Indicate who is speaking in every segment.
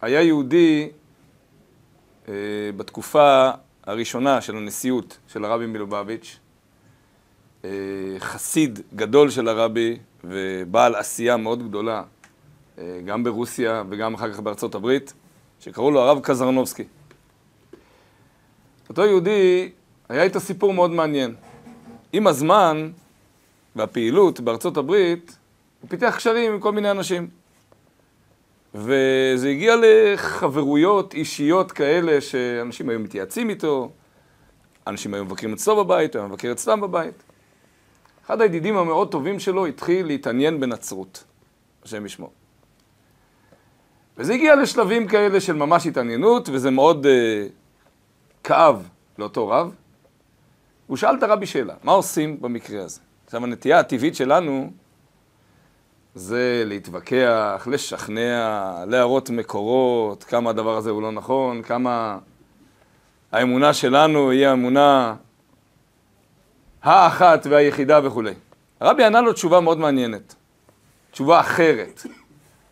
Speaker 1: היה יהודי אה, בתקופה הראשונה של הנשיאות של הרבי מלובביץ', אה, חסיד גדול של הרבי ובעל עשייה מאוד גדולה, אה, גם ברוסיה וגם אחר כך בארצות הברית, שקראו לו הרב קזרנובסקי. אותו יהודי, היה איתו סיפור מאוד מעניין. עם הזמן והפעילות בארצות הברית, הוא פיתח קשרים עם כל מיני אנשים. וזה הגיע לחברויות אישיות כאלה שאנשים היו מתייעצים איתו, אנשים היו מבקרים אצלו בבית, הוא היה מבקר אצלם בבית. אחד הידידים המאוד טובים שלו התחיל להתעניין בנצרות, השם ישמור. וזה הגיע לשלבים כאלה של ממש התעניינות, וזה מאוד uh, כאב לאותו רב. הוא שאל את הרבי שאלה, מה עושים במקרה הזה? עכשיו, הנטייה הטבעית שלנו זה להתווכח, לשכנע, להראות מקורות, כמה הדבר הזה הוא לא נכון, כמה האמונה שלנו היא האמונה האחת והיחידה וכולי. הרבי ענה לו תשובה מאוד מעניינת, תשובה אחרת.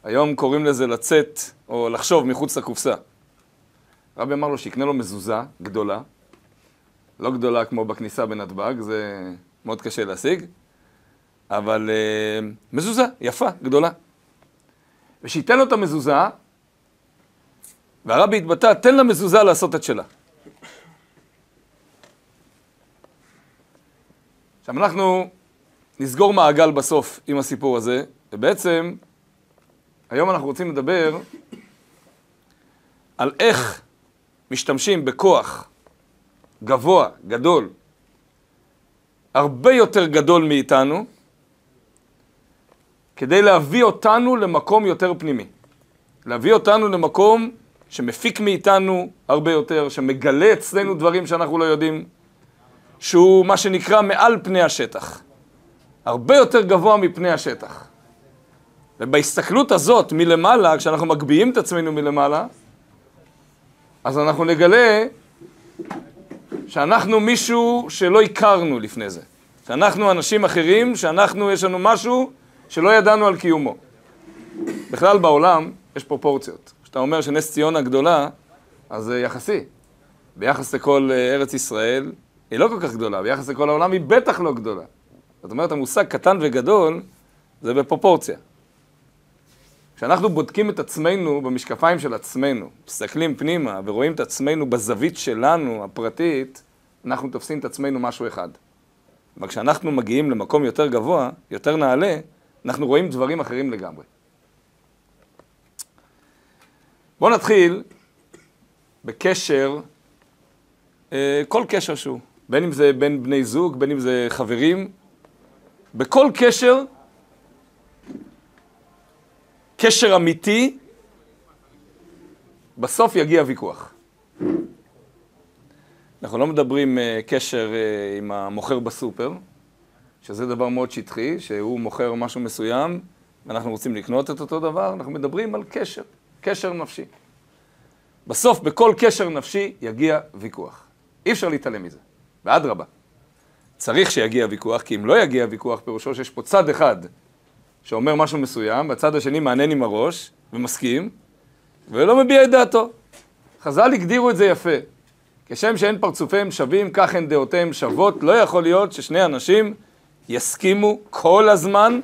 Speaker 1: היום קוראים לזה לצאת או לחשוב מחוץ לקופסה. הרבי אמר לו שיקנה לו מזוזה גדולה, לא גדולה כמו בכניסה בנתב"ג, זה מאוד קשה להשיג, אבל uh, מזוזה, יפה, גדולה. ושייתן לו את המזוזה, והרבי התבטא, תן למזוזה לעשות את שלה. עכשיו אנחנו נסגור מעגל בסוף עם הסיפור הזה, ובעצם היום אנחנו רוצים לדבר על איך משתמשים בכוח גבוה, גדול, הרבה יותר גדול מאיתנו, כדי להביא אותנו למקום יותר פנימי. להביא אותנו למקום שמפיק מאיתנו הרבה יותר, שמגלה אצלנו דברים שאנחנו לא יודעים, שהוא מה שנקרא מעל פני השטח. הרבה יותר גבוה מפני השטח. ובהסתכלות הזאת מלמעלה, כשאנחנו מגביהים את עצמנו מלמעלה, אז אנחנו נגלה שאנחנו מישהו שלא הכרנו לפני זה. שאנחנו אנשים אחרים, שאנחנו, יש לנו משהו שלא ידענו על קיומו. בכלל בעולם יש פרופורציות. כשאתה אומר שנס ציונה גדולה, אז זה יחסי. ביחס לכל אה, ארץ ישראל, היא לא כל כך גדולה, ביחס לכל העולם היא בטח לא גדולה. זאת אומרת, המושג קטן וגדול זה בפרופורציה. כשאנחנו בודקים את עצמנו במשקפיים של עצמנו, מסתכלים פנימה ורואים את עצמנו בזווית שלנו, הפרטית, אנחנו תופסים את עצמנו משהו אחד. אבל כשאנחנו מגיעים למקום יותר גבוה, יותר נעלה, אנחנו רואים דברים אחרים לגמרי. בואו נתחיל בקשר, אה, כל קשר שהוא, בין אם זה בין בני זוג, בין אם זה חברים, בכל קשר, קשר אמיתי, בסוף יגיע ויכוח. אנחנו לא מדברים uh, קשר uh, עם המוכר בסופר, שזה דבר מאוד שטחי, שהוא מוכר משהו מסוים, ואנחנו רוצים לקנות את אותו דבר, אנחנו מדברים על קשר, קשר נפשי. בסוף, בכל קשר נפשי יגיע ויכוח. אי אפשר להתעלם מזה, ואדרבה. צריך שיגיע ויכוח, כי אם לא יגיע ויכוח, פירושו שיש פה צד אחד שאומר משהו מסוים, והצד השני מענן עם הראש ומסכים, ולא מביע את דעתו. חז"ל הגדירו את זה יפה. כשם שאין פרצופיהם שווים, כך הן דעותיהם שוות. לא יכול להיות ששני אנשים יסכימו כל הזמן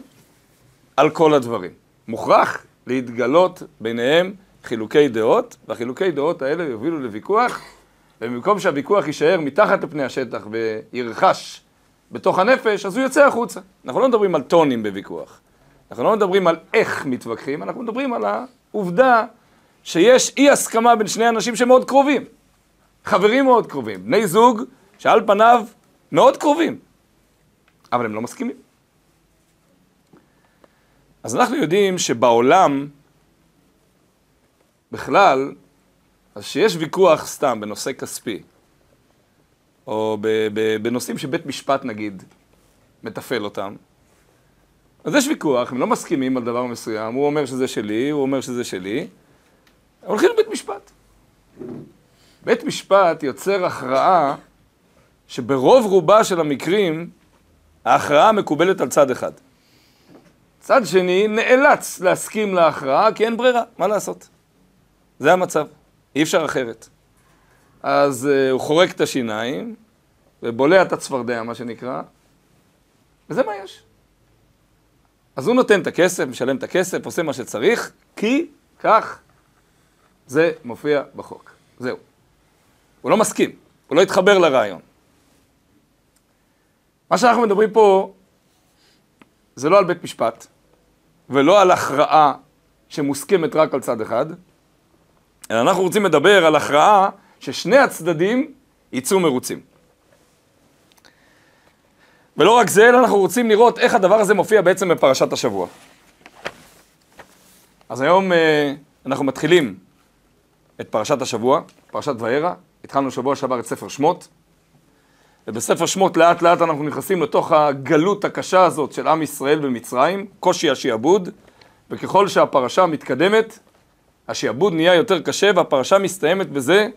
Speaker 1: על כל הדברים. מוכרח להתגלות ביניהם חילוקי דעות, והחילוקי דעות האלה יובילו לוויכוח, ובמקום שהוויכוח יישאר מתחת לפני השטח וירכש בתוך הנפש, אז הוא יוצא החוצה. אנחנו לא מדברים על טונים בוויכוח. אנחנו לא מדברים על איך מתווכחים, אנחנו מדברים על העובדה שיש אי הסכמה בין שני אנשים שמאוד קרובים. חברים מאוד קרובים, בני זוג שעל פניו מאוד קרובים, אבל הם לא מסכימים. אז אנחנו יודעים שבעולם, בכלל, אז שיש ויכוח סתם בנושא כספי, או בנושאים שבית משפט נגיד מתפעל אותם, אז יש ויכוח, הם לא מסכימים על דבר מסוים, הוא אומר שזה שלי, הוא אומר שזה שלי, הולכים לבית משפט. בית משפט יוצר הכרעה שברוב רובה של המקרים ההכרעה מקובלת על צד אחד. צד שני נאלץ להסכים להכרעה כי אין ברירה, מה לעשות? זה המצב, אי אפשר אחרת. אז uh, הוא חורק את השיניים, ובולע את הצפרדע, מה שנקרא, וזה מה יש. אז הוא נותן את הכסף, משלם את הכסף, עושה מה שצריך, כי כך זה מופיע בחוק. זהו. הוא לא מסכים, הוא לא התחבר לרעיון. מה שאנחנו מדברים פה זה לא על בית משפט, ולא על הכרעה שמוסכמת רק על צד אחד, אלא אנחנו רוצים לדבר על הכרעה ששני הצדדים יצאו מרוצים. ולא רק זה, אלא אנחנו רוצים לראות איך הדבר הזה מופיע בעצם בפרשת השבוע. אז היום אה, אנחנו מתחילים את פרשת השבוע, פרשת וירא, התחלנו שבוע שעבר את ספר שמות, ובספר שמות לאט לאט אנחנו נכנסים לתוך הגלות הקשה הזאת של עם ישראל במצרים, קושי השיעבוד, וככל שהפרשה מתקדמת, השיעבוד נהיה יותר קשה, והפרשה מסתיימת בזה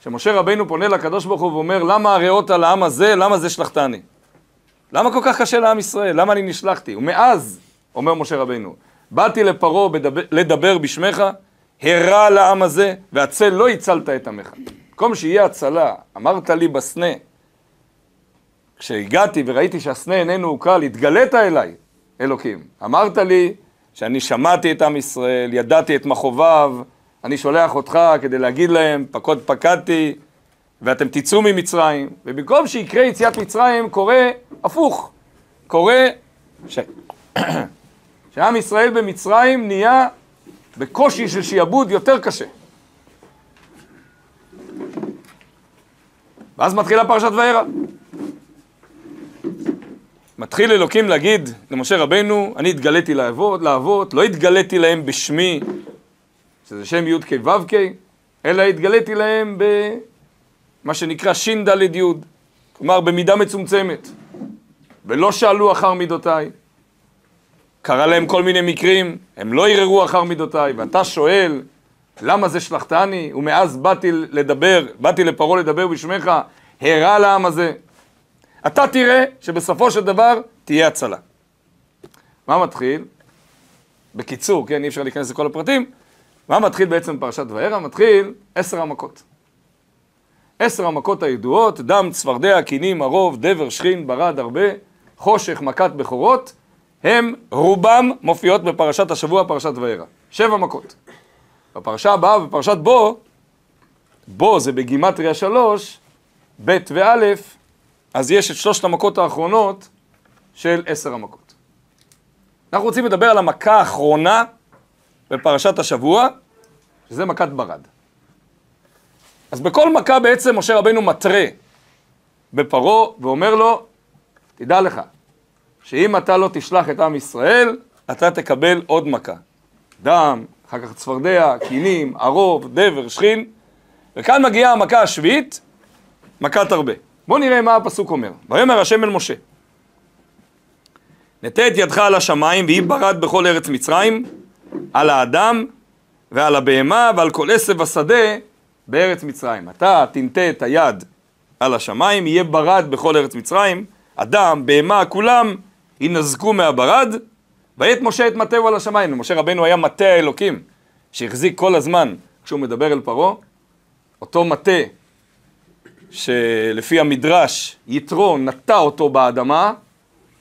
Speaker 1: שמשה רבינו פונה לקדוש ברוך הוא ואומר, למה הריאות על העם הזה, למה זה שלחתני? למה כל כך קשה לעם ישראל? למה אני נשלחתי? ומאז, אומר משה רבינו, באתי לפרעה לדבר בשמך, הרע לעם הזה, והצל לא הצלת את עמך. במקום שיהיה הצלה, אמרת לי בסנה, כשהגעתי וראיתי שהסנה איננו הוקל, התגלית אליי, אלוקים. אמרת לי שאני שמעתי את עם ישראל, ידעתי את מכאוביו, אני שולח אותך כדי להגיד להם, פקוד פקדתי, ואתם תצאו ממצרים, ובמקום שיקרה יציאת מצרים, קורה הפוך. קורה ש... שעם ישראל במצרים נהיה בקושי של שיעבוד יותר קשה. ואז מתחילה פרשת וירא. מתחיל אלוקים להגיד למשה רבנו, אני התגליתי לאבות, לאבות, לא התגליתי להם בשמי, שזה שם י' כ' ו' כ', אלא התגליתי להם במה שנקרא ש"ד י', כלומר במידה מצומצמת. ולא שאלו אחר מידותיי. קרה להם כל מיני מקרים, הם לא ערערו אחר מידותיי, ואתה שואל, למה זה שלחתני? ומאז באתי לדבר, באתי לפרעה לדבר בשמך, הרע לעם הזה. אתה תראה שבסופו של דבר תהיה הצלה. מה מתחיל? בקיצור, כן, אי אפשר להיכנס לכל הפרטים. מה מתחיל בעצם פרשת וירא? מתחיל עשר המכות. עשר המכות הידועות, דם, צפרדע, קינים, ערוב, דבר, שכין, ברד, הרבה, חושך, מכת בכורות, הם רובם מופיעות בפרשת השבוע, פרשת וירא. שבע מכות. בפרשה הבאה, בפרשת בו, בו זה בגימטריה שלוש, ב' וא', אז יש את שלושת המכות האחרונות של עשר המכות. אנחנו רוצים לדבר על המכה האחרונה בפרשת השבוע, שזה מכת ברד. אז בכל מכה בעצם משה רבנו מתרה בפרעה ואומר לו, תדע לך, שאם אתה לא תשלח את עם ישראל, אתה תקבל עוד מכה. דם, אחר כך צפרדע, קינים, ערוב, דבר, שכין, וכאן מגיעה המכה השביעית, מכת הרבה. בואו נראה מה הפסוק אומר. ויאמר השם אל משה, נטה את ידך על השמיים ויהי ברד בכל ארץ מצרים, על האדם ועל הבהמה ועל כל עשב השדה בארץ מצרים. אתה תנטה את היד על השמיים, יהיה ברד בכל ארץ מצרים, אדם, בהמה, כולם יינזקו מהברד, ואת משה את מטהו על השמיים. משה רבנו היה מטה האלוקים, שהחזיק כל הזמן כשהוא מדבר אל פרעה. אותו מטה שלפי המדרש יתרו נטע אותו באדמה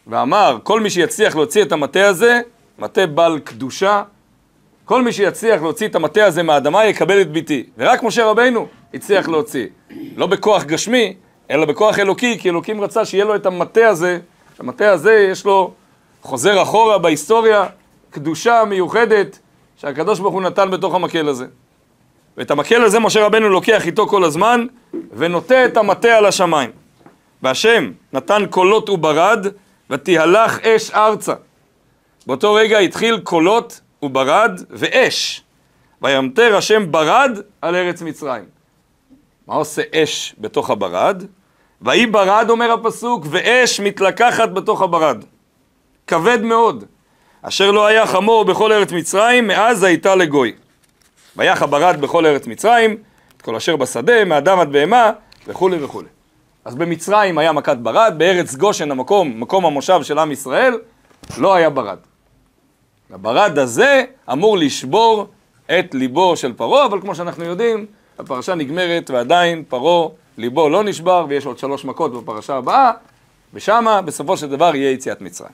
Speaker 1: ואמר כל מי שיצליח להוציא את המטה הזה, מטה בעל קדושה, כל מי שיצליח להוציא את המטה הזה מהאדמה יקבל את ביתי. ורק משה רבינו הצליח להוציא. לא בכוח גשמי, אלא בכוח אלוקי, כי אלוקים רצה שיהיה לו את המטה הזה. המטה הזה יש לו חוזר אחורה בהיסטוריה, קדושה מיוחדת שהקדוש ברוך הוא נתן בתוך המקל הזה. ואת המקל הזה משה רבנו לוקח איתו כל הזמן ונוטה את המטה על השמיים. והשם נתן קולות וברד ותהלך אש ארצה. באותו רגע התחיל קולות וברד ואש. וימטר השם ברד על ארץ מצרים. מה עושה אש בתוך הברד? ויהי ברד, אומר הפסוק, ואש מתלקחת בתוך הברד. כבד מאוד. אשר לא היה חמור בכל ארץ מצרים, מאז הייתה לגוי. ויח הברד בכל ארץ מצרים, את כל אשר בשדה, מאדם עד בהמה, וכולי וכולי. אז במצרים היה מכת ברד, בארץ גושן המקום, מקום המושב של עם ישראל, לא היה ברד. הברד הזה אמור לשבור את ליבו של פרעה, אבל כמו שאנחנו יודעים, הפרשה נגמרת ועדיין פרעה, ליבו לא נשבר, ויש עוד שלוש מכות בפרשה הבאה, ושמה בסופו של דבר יהיה יציאת מצרים.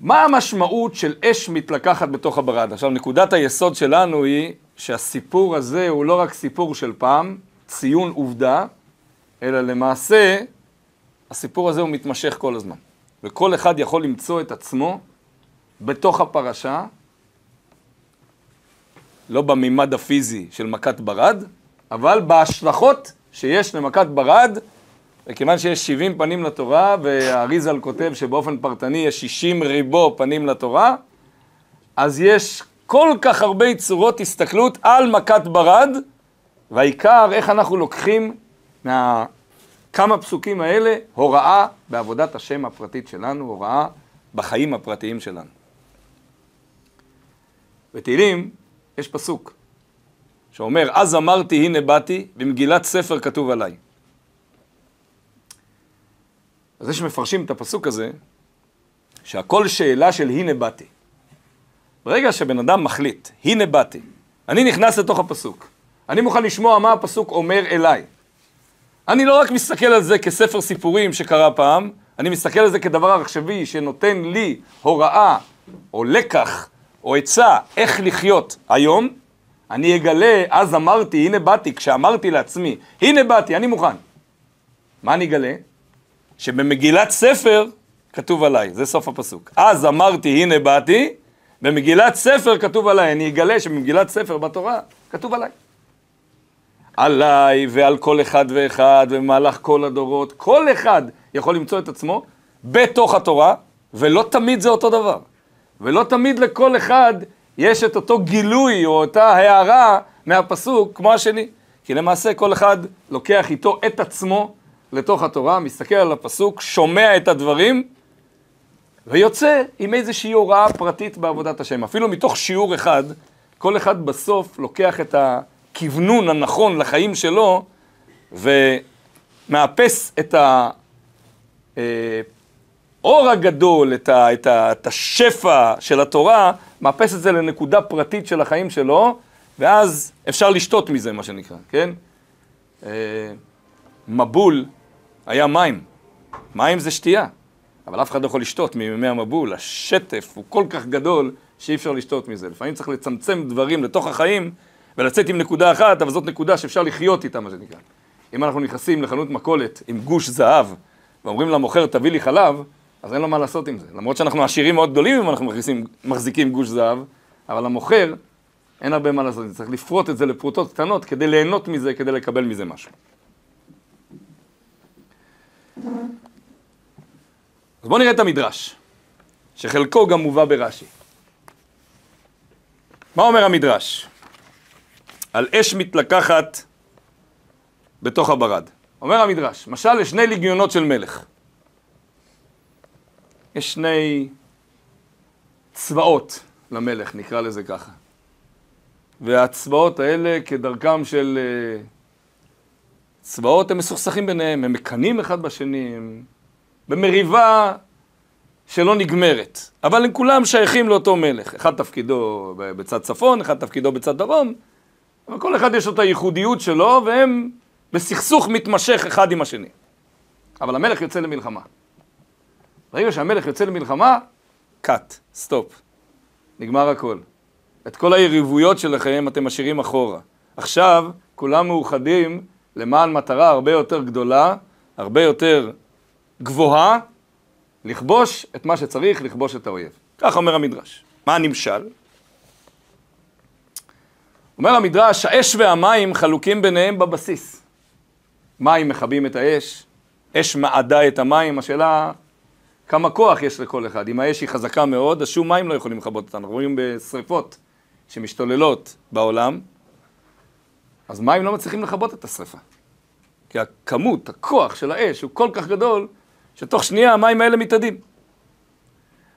Speaker 1: מה המשמעות של אש מתלקחת בתוך הברד? עכשיו, נקודת היסוד שלנו היא שהסיפור הזה הוא לא רק סיפור של פעם, ציון עובדה, אלא למעשה הסיפור הזה הוא מתמשך כל הזמן. וכל אחד יכול למצוא את עצמו בתוך הפרשה, לא במימד הפיזי של מכת ברד, אבל בהשלכות שיש למכת ברד, וכיוון שיש 70 פנים לתורה, והאריזל כותב שבאופן פרטני יש 60 ריבו פנים לתורה, אז יש כל כך הרבה צורות הסתכלות על מכת ברד, והעיקר איך אנחנו לוקחים מהכמה פסוקים האלה הוראה בעבודת השם הפרטית שלנו, הוראה בחיים הפרטיים שלנו. בתהילים יש פסוק שאומר, אז אמרתי הנה באתי, במגילת ספר כתוב עליי. אז יש מפרשים את הפסוק הזה, שהכל שאלה של הנה באתי. ברגע שבן אדם מחליט, הנה באתי, אני נכנס לתוך הפסוק, אני מוכן לשמוע מה הפסוק אומר אליי. אני לא רק מסתכל על זה כספר סיפורים שקרה פעם, אני מסתכל על זה כדבר עכשווי שנותן לי הוראה או לקח או עצה איך לחיות היום, אני אגלה, אז אמרתי, הנה באתי, כשאמרתי לעצמי, הנה באתי, אני מוכן. מה אני אגלה? שבמגילת ספר כתוב עליי, זה סוף הפסוק. אז אמרתי, הנה באתי, במגילת ספר כתוב עליי. אני אגלה שבמגילת ספר בתורה כתוב עליי. עליי ועל כל אחד ואחד במהלך כל הדורות, כל אחד יכול למצוא את עצמו בתוך התורה, ולא תמיד זה אותו דבר. ולא תמיד לכל אחד יש את אותו גילוי או אותה הערה מהפסוק כמו השני. כי למעשה כל אחד לוקח איתו את עצמו לתוך התורה, מסתכל על הפסוק, שומע את הדברים, ויוצא עם איזושהי הוראה פרטית בעבודת השם. אפילו מתוך שיעור אחד, כל אחד בסוף לוקח את הכוונון הנכון לחיים שלו, ומאפס את האור הגדול, את, ה, את, ה, את השפע של התורה, מאפס את זה לנקודה פרטית של החיים שלו, ואז אפשר לשתות מזה, מה שנקרא, כן? אה, מבול היה מים. מים זה שתייה, אבל אף אחד לא יכול לשתות מימי המבול. השטף הוא כל כך גדול שאי אפשר לשתות מזה. לפעמים צריך לצמצם דברים לתוך החיים ולצאת עם נקודה אחת, אבל זאת נקודה שאפשר לחיות איתה, מה שנקרא. אם אנחנו נכנסים לחנות מכולת עם גוש זהב ואומרים למוכר, תביא לי חלב, אז אין לו מה לעשות עם זה. למרות שאנחנו עשירים מאוד גדולים אם אנחנו מכניסים, מחזיקים גוש זהב, אבל למוכר אין הרבה מה לעשות. צריך לפרוט את זה לפרוטות קטנות כדי ליהנות מזה, כדי לקבל מזה משהו. אז בואו נראה את המדרש, שחלקו גם מובא ברש"י. מה אומר המדרש? על אש מתלקחת בתוך הברד. אומר המדרש, משל לשני ליגיונות של מלך. יש שני צבאות למלך, נקרא לזה ככה. והצבאות האלה, כדרכם של אה, צבאות, הם מסוכסכים ביניהם, הם מקנאים אחד בשני, הם במריבה שלא נגמרת. אבל הם כולם שייכים לאותו מלך. אחד תפקידו בצד צפון, אחד תפקידו בצד דרום, אבל כל אחד יש לו את הייחודיות שלו, והם בסכסוך מתמשך אחד עם השני. אבל המלך יוצא למלחמה. ברגע שהמלך יוצא למלחמה, cut, סטופ. נגמר הכל. את כל היריבויות שלכם אתם משאירים אחורה. עכשיו כולם מאוחדים למען מטרה הרבה יותר גדולה, הרבה יותר גבוהה, לכבוש את מה שצריך, לכבוש את האויב. כך אומר המדרש. מה הנמשל? אומר המדרש, האש והמים חלוקים ביניהם בבסיס. מים מכבים את האש, אש מעדה את המים, השאלה כמה כוח יש לכל אחד. אם האש היא חזקה מאוד, אז שום מים לא יכולים לכבות אותנו. אנחנו רואים בשריפות שמשתוללות בעולם, אז מים לא מצליחים לכבות את השריפה. כי הכמות, הכוח של האש הוא כל כך גדול, שתוך שנייה המים האלה מתאדים.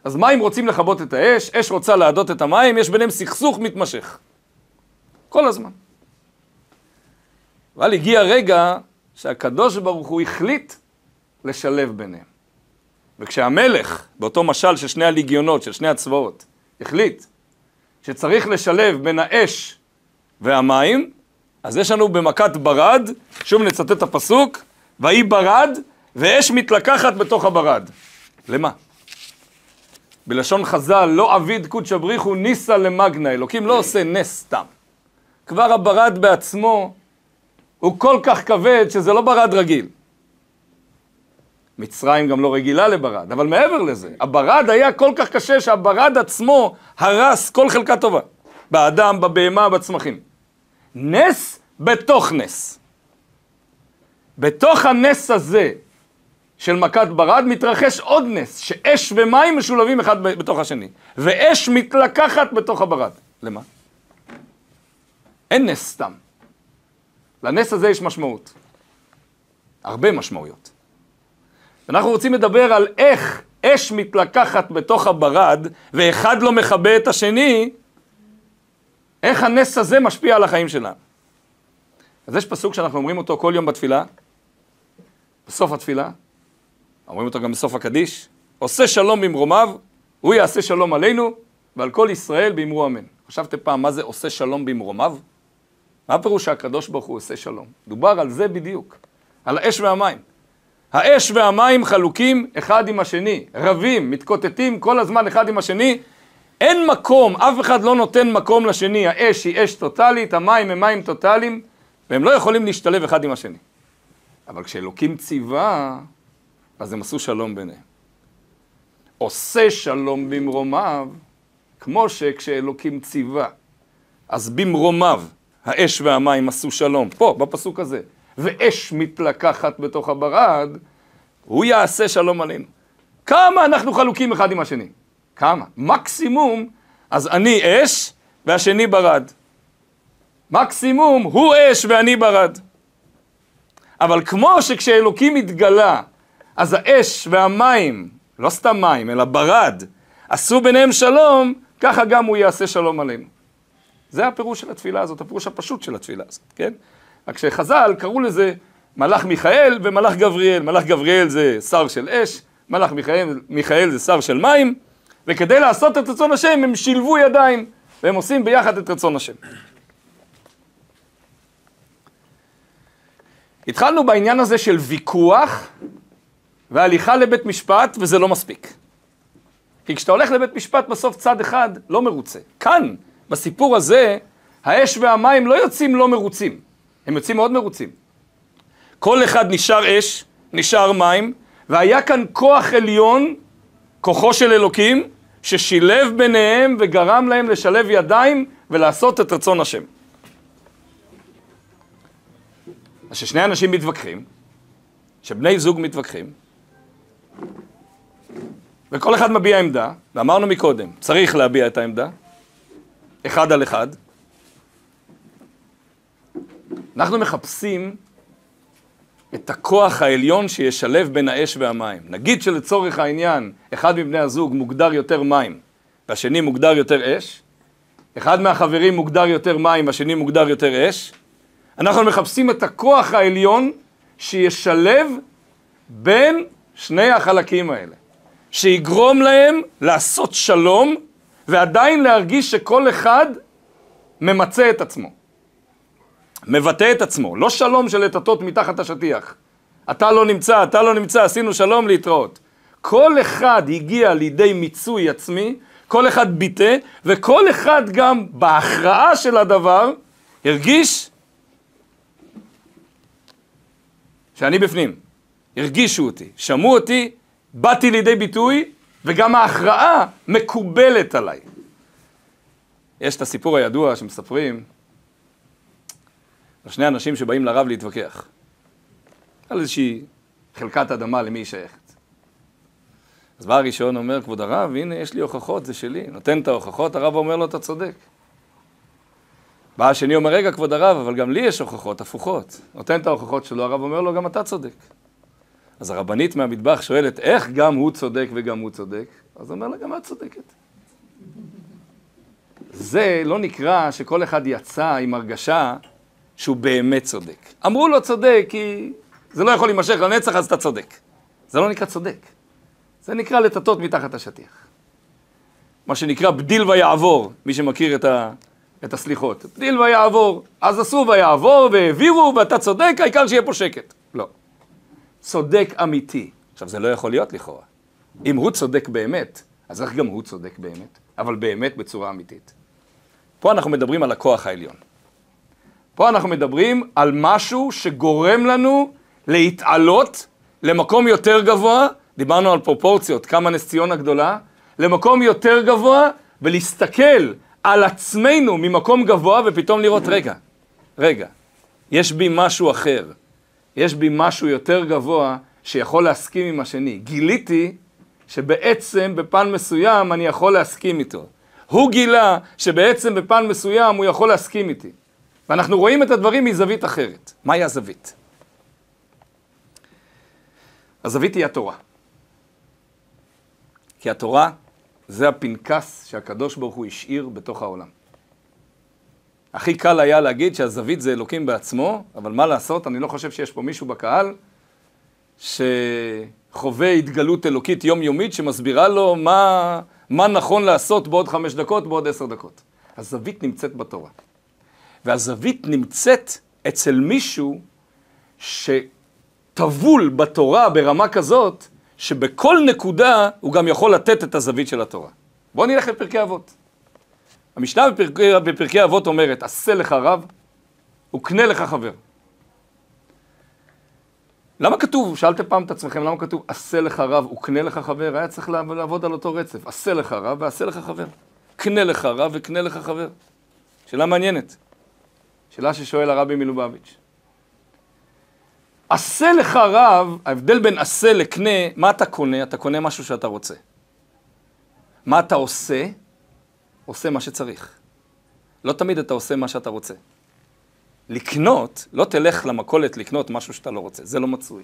Speaker 1: אז מים רוצים לכבות את האש, אש רוצה להדות את המים, יש ביניהם סכסוך מתמשך. כל הזמן. אבל הגיע רגע שהקדוש ברוך הוא החליט לשלב ביניהם. וכשהמלך, באותו משל של שני הליגיונות, של שני הצבאות, החליט שצריך לשלב בין האש והמים, אז יש לנו במכת ברד, שוב נצטט את הפסוק, ויהי ברד ואש מתלקחת בתוך הברד. למה? בלשון חז"ל, לא עביד קודשא בריך הוא ניסא למגנא, אלוקים לא עושה נס סתם. כבר הברד בעצמו הוא כל כך כבד שזה לא ברד רגיל. מצרים גם לא רגילה לברד, אבל מעבר לזה, הברד היה כל כך קשה שהברד עצמו הרס כל חלקה טובה. באדם, בבהמה, בצמחים. נס בתוך נס. בתוך הנס הזה של מכת ברד מתרחש עוד נס, שאש ומים משולבים אחד בתוך השני, ואש מתלקחת בתוך הברד. למה? אין נס סתם. לנס הזה יש משמעות. הרבה משמעויות. אנחנו רוצים לדבר על איך אש מתלקחת בתוך הברד ואחד לא מכבה את השני, איך הנס הזה משפיע על החיים שלנו. אז יש פסוק שאנחנו אומרים אותו כל יום בתפילה, בסוף התפילה, אומרים אותו גם בסוף הקדיש, עושה שלום במרומיו, הוא יעשה שלום עלינו ועל כל ישראל באמרו אמן. חשבתם פעם מה זה עושה שלום במרומיו? מה הפירוש שהקדוש ברוך הוא עושה שלום? דובר על זה בדיוק, על האש והמים. האש והמים חלוקים אחד עם השני, רבים, מתקוטטים כל הזמן אחד עם השני. אין מקום, אף אחד לא נותן מקום לשני, האש היא אש טוטאלית, המים הם מים טוטאליים, והם לא יכולים להשתלב אחד עם השני. אבל כשאלוקים ציווה, אז הם עשו שלום ביניהם. עושה שלום במרומיו, כמו שכשאלוקים ציווה, אז במרומיו האש והמים עשו שלום, פה, בפסוק הזה. ואש מתלקחת בתוך הברד, הוא יעשה שלום עלינו. כמה אנחנו חלוקים אחד עם השני? כמה? מקסימום, אז אני אש והשני ברד. מקסימום, הוא אש ואני ברד. אבל כמו שכשאלוקים התגלה, אז האש והמים, לא סתם מים, אלא ברד, עשו ביניהם שלום, ככה גם הוא יעשה שלום עלינו. זה הפירוש של התפילה הזאת, הפירוש הפשוט של התפילה הזאת, כן? רק שחז"ל קראו לזה מלאך מיכאל ומלאך גבריאל. מלאך גבריאל זה שר של אש, מלאך מיכאל, מיכאל זה שר של מים, וכדי לעשות את רצון השם הם שילבו ידיים, והם עושים ביחד את רצון השם. התחלנו בעניין הזה של ויכוח והליכה לבית משפט, וזה לא מספיק. כי כשאתה הולך לבית משפט בסוף צד אחד לא מרוצה. כאן, בסיפור הזה, האש והמים לא יוצאים לא מרוצים. הם יוצאים מאוד מרוצים. כל אחד נשאר אש, נשאר מים, והיה כאן כוח עליון, כוחו של אלוקים, ששילב ביניהם וגרם להם לשלב ידיים ולעשות את רצון השם. אז כששני אנשים מתווכחים, שבני זוג מתווכחים, וכל אחד מביע עמדה, ואמרנו מקודם, צריך להביע את העמדה, אחד על אחד, אנחנו מחפשים את הכוח העליון שישלב בין האש והמים. נגיד שלצורך העניין, אחד מבני הזוג מוגדר יותר מים והשני מוגדר יותר אש, אחד מהחברים מוגדר יותר מים והשני מוגדר יותר אש, אנחנו מחפשים את הכוח העליון שישלב בין שני החלקים האלה, שיגרום להם לעשות שלום ועדיין להרגיש שכל אחד ממצה את עצמו. מבטא את עצמו, לא שלום של לטטות מתחת השטיח. אתה לא נמצא, אתה לא נמצא, עשינו שלום להתראות. כל אחד הגיע לידי מיצוי עצמי, כל אחד ביטא, וכל אחד גם בהכרעה של הדבר הרגיש שאני בפנים. הרגישו אותי, שמעו אותי, באתי לידי ביטוי, וגם ההכרעה מקובלת עליי. יש את הסיפור הידוע שמספרים שני אנשים שבאים לרב להתווכח על איזושהי חלקת אדמה למי היא שייכת. אז בא הראשון, אומר, כבוד הרב, הנה יש לי הוכחות, זה שלי. נותן את ההוכחות, הרב אומר לו, אתה צודק. בא השני, אומר, רגע, כבוד הרב, אבל גם לי יש הוכחות הפוכות. נותן את ההוכחות שלו, הרב אומר לו, גם אתה צודק. אז הרבנית מהמטבח שואלת, איך גם הוא צודק וגם הוא צודק? אז הוא אומר לה, גם את צודקת. זה לא נקרא שכל אחד יצא עם הרגשה שהוא באמת צודק. אמרו לו צודק כי זה לא יכול להימשך לנצח, אז אתה צודק. זה לא נקרא צודק. זה נקרא לטטות מתחת השטיח. מה שנקרא בדיל ויעבור, מי שמכיר את, ה, את הסליחות. בדיל ויעבור, אז עשו ויעבור והעבירו ואתה צודק, העיקר שיהיה פה שקט. לא. צודק אמיתי. עכשיו, זה לא יכול להיות לכאורה. אם הוא צודק באמת, אז איך גם הוא צודק באמת? אבל באמת בצורה אמיתית. פה אנחנו מדברים על הכוח העליון. פה אנחנו מדברים על משהו שגורם לנו להתעלות למקום יותר גבוה, דיברנו על פרופורציות, כמה נס ציונה גדולה, למקום יותר גבוה ולהסתכל על עצמנו ממקום גבוה ופתאום לראות, רגע, רגע, יש בי משהו אחר, יש בי משהו יותר גבוה שיכול להסכים עם השני. גיליתי שבעצם בפן מסוים אני יכול להסכים איתו. הוא גילה שבעצם בפן מסוים הוא יכול להסכים איתי. ואנחנו רואים את הדברים מזווית אחרת. מהי הזווית? הזווית היא התורה. כי התורה זה הפנקס שהקדוש ברוך הוא השאיר בתוך העולם. הכי קל היה להגיד שהזווית זה אלוקים בעצמו, אבל מה לעשות, אני לא חושב שיש פה מישהו בקהל שחווה התגלות אלוקית יומיומית שמסבירה לו מה, מה נכון לעשות בעוד חמש דקות, בעוד עשר דקות. הזווית נמצאת בתורה. והזווית נמצאת אצל מישהו שטבול בתורה ברמה כזאת, שבכל נקודה הוא גם יכול לתת את הזווית של התורה. בואו נלך לפרקי אבות. המשנה בפרקי, בפרקי אבות אומרת, עשה לך רב וקנה לך חבר. למה כתוב, שאלתם פעם את עצמכם, למה כתוב עשה לך רב וקנה לך חבר? היה צריך לעבוד על אותו רצף. עשה לך רב ועשה לך חבר. קנה לך רב וקנה לך חבר. שאלה מעניינת. שאלה ששואל הרבי מלובביץ'. עשה לך רב, ההבדל בין עשה לקנה, מה אתה קונה? אתה קונה משהו שאתה רוצה. מה אתה עושה? עושה מה שצריך. לא תמיד אתה עושה מה שאתה רוצה. לקנות, לא תלך למכולת לקנות משהו שאתה לא רוצה, זה לא מצוי.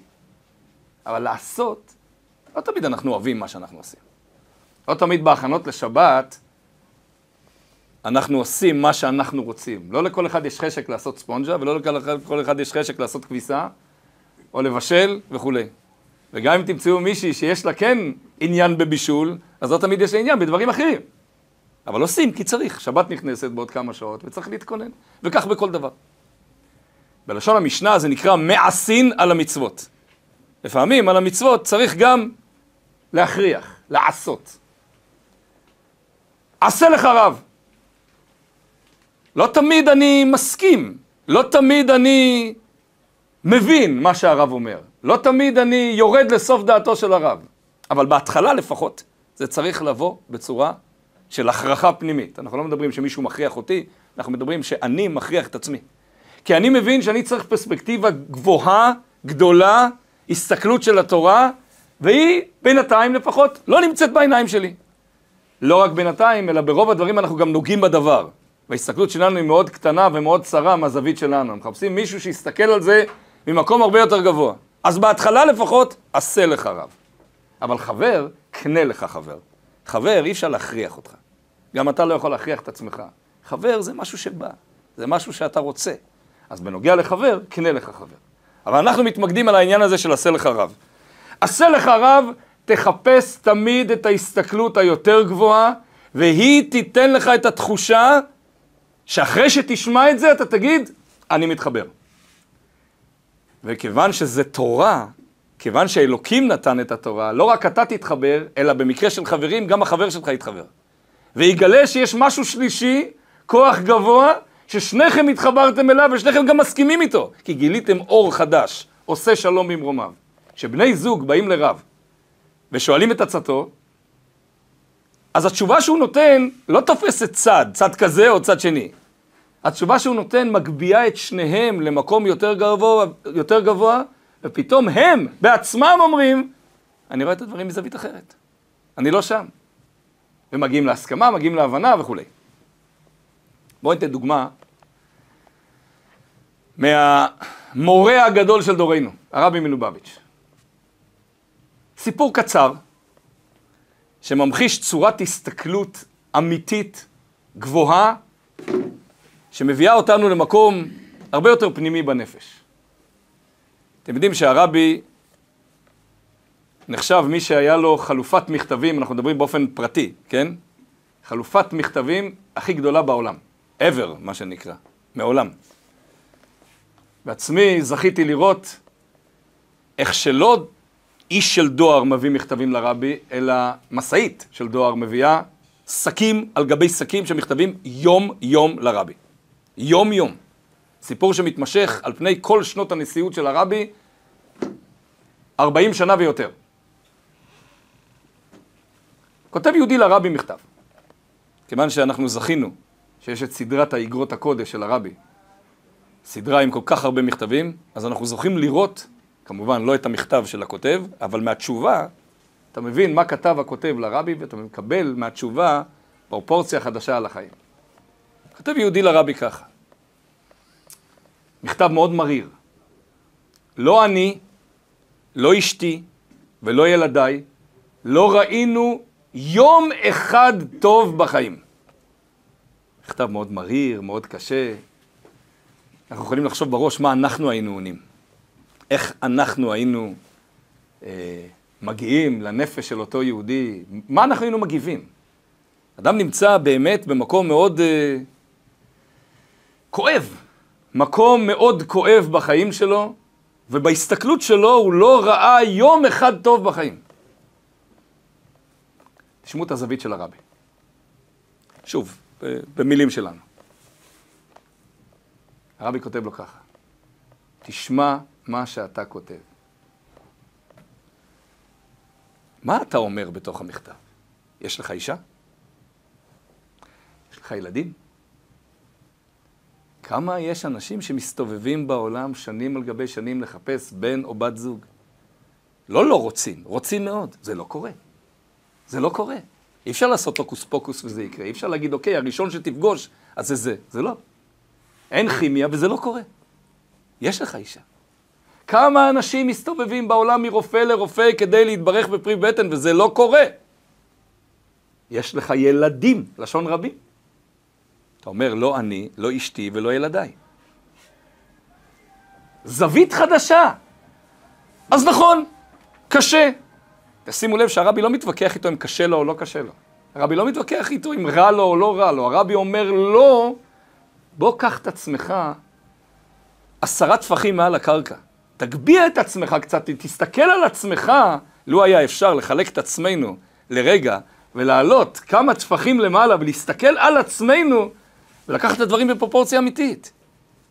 Speaker 1: אבל לעשות, לא תמיד אנחנו אוהבים מה שאנחנו עושים. לא תמיד בהכנות לשבת אנחנו עושים מה שאנחנו רוצים. לא לכל אחד יש חשק לעשות ספונג'ה, ולא לכל אחד יש חשק לעשות כביסה, או לבשל וכולי. וגם אם תמצאו מישהי שיש לה כן עניין בבישול, אז לא תמיד יש לה עניין בדברים אחרים. אבל עושים כי צריך. שבת נכנסת בעוד כמה שעות וצריך להתכונן, וכך בכל דבר. בלשון המשנה זה נקרא מעשין על המצוות. לפעמים על המצוות צריך גם להכריח, לעשות. עשה לך רב. לא תמיד אני מסכים, לא תמיד אני מבין מה שהרב אומר, לא תמיד אני יורד לסוף דעתו של הרב, אבל בהתחלה לפחות זה צריך לבוא בצורה של הכרחה פנימית. אנחנו לא מדברים שמישהו מכריח אותי, אנחנו מדברים שאני מכריח את עצמי. כי אני מבין שאני צריך פרספקטיבה גבוהה, גדולה, הסתכלות של התורה, והיא בינתיים לפחות לא נמצאת בעיניים שלי. לא רק בינתיים, אלא ברוב הדברים אנחנו גם נוגעים בדבר. וההסתכלות שלנו היא מאוד קטנה ומאוד צרה מהזווית שלנו. מחפשים מישהו שיסתכל על זה ממקום הרבה יותר גבוה. אז בהתחלה לפחות, עשה לך רב. אבל חבר, קנה לך חבר. חבר, אי אפשר להכריח אותך. גם אתה לא יכול להכריח את עצמך. חבר זה משהו שבא, זה משהו שאתה רוצה. אז בנוגע לחבר, קנה לך חבר. אבל אנחנו מתמקדים על העניין הזה של עשה לך רב. עשה לך רב, תחפש תמיד את ההסתכלות היותר גבוהה, והיא תיתן לך את התחושה שאחרי שתשמע את זה אתה תגיד, אני מתחבר. וכיוון שזה תורה, כיוון שאלוקים נתן את התורה, לא רק אתה תתחבר, אלא במקרה של חברים, גם החבר שלך יתחבר. ויגלה שיש משהו שלישי, כוח גבוה, ששניכם התחברתם אליו ושניכם גם מסכימים איתו, כי גיליתם אור חדש, עושה שלום במרומיו. כשבני זוג באים לרב ושואלים את עצתו, אז התשובה שהוא נותן לא תופסת צד, צד כזה או צד שני. התשובה שהוא נותן מגביהה את שניהם למקום יותר גבוה, יותר גבוה, ופתאום הם בעצמם אומרים, אני רואה את הדברים מזווית אחרת. אני לא שם. ומגיעים להסכמה, מגיעים להבנה וכולי. בואו ניתן דוגמה מהמורה הגדול של דורנו, הרבי מלובביץ'. סיפור קצר, שממחיש צורת הסתכלות אמיתית, גבוהה, שמביאה אותנו למקום הרבה יותר פנימי בנפש. אתם יודעים שהרבי נחשב מי שהיה לו חלופת מכתבים, אנחנו מדברים באופן פרטי, כן? חלופת מכתבים הכי גדולה בעולם. ever, מה שנקרא. מעולם. בעצמי זכיתי לראות איך שלא איש של דואר מביא מכתבים לרבי, אלא משאית של דואר מביאה שקים על גבי שקים שמכתבים יום-יום לרבי. יום-יום. סיפור שמתמשך על פני כל שנות הנשיאות של הרבי, 40 שנה ויותר. כותב יהודי לרבי מכתב. כיוון שאנחנו זכינו שיש את סדרת האגרות הקודש של הרבי, סדרה עם כל כך הרבה מכתבים, אז אנחנו זוכים לראות, כמובן לא את המכתב של הכותב, אבל מהתשובה, אתה מבין מה כתב הכותב לרבי ואתה מקבל מהתשובה פרופורציה חדשה על החיים. כותב יהודי לרבי ככה, מכתב מאוד מריר. לא אני, לא אשתי ולא ילדיי, לא ראינו יום אחד טוב בחיים. מכתב מאוד מריר, מאוד קשה. אנחנו יכולים לחשוב בראש מה אנחנו היינו עונים. איך אנחנו היינו אה, מגיעים לנפש של אותו יהודי, מה אנחנו היינו מגיבים. אדם נמצא באמת במקום מאוד אה, כואב, מקום מאוד כואב בחיים שלו, ובהסתכלות שלו הוא לא ראה יום אחד טוב בחיים. תשמעו את הזווית של הרבי. שוב, במילים שלנו. הרבי כותב לו ככה, תשמע מה שאתה כותב. מה אתה אומר בתוך המכתב? יש לך אישה? יש לך ילדים? כמה יש אנשים שמסתובבים בעולם שנים על גבי שנים לחפש בן או בת זוג? לא לא רוצים, רוצים מאוד, זה לא קורה. זה לא קורה. אי אפשר לעשות הוקוס פוקוס וזה יקרה. אי אפשר להגיד, אוקיי, הראשון שתפגוש, אז זה זה. זה לא. אין כימיה וזה לא קורה. יש לך אישה. כמה אנשים מסתובבים בעולם מרופא לרופא כדי להתברך בפרי בטן וזה לא קורה. יש לך ילדים, לשון רבים. אתה אומר, לא אני, לא אשתי ולא ילדיי. זווית חדשה. אז נכון, קשה, תשימו לב שהרבי לא מתווכח איתו אם קשה לו או לא קשה לו. הרבי לא מתווכח איתו אם רע לו או לא רע לו. הרבי אומר לא, בוא קח את עצמך עשרה טפחים מעל הקרקע. תגביה את עצמך קצת, תסתכל על עצמך, לו היה אפשר לחלק את עצמנו לרגע ולעלות כמה טפחים למעלה ולהסתכל על עצמנו ולקחת את הדברים בפרופורציה אמיתית.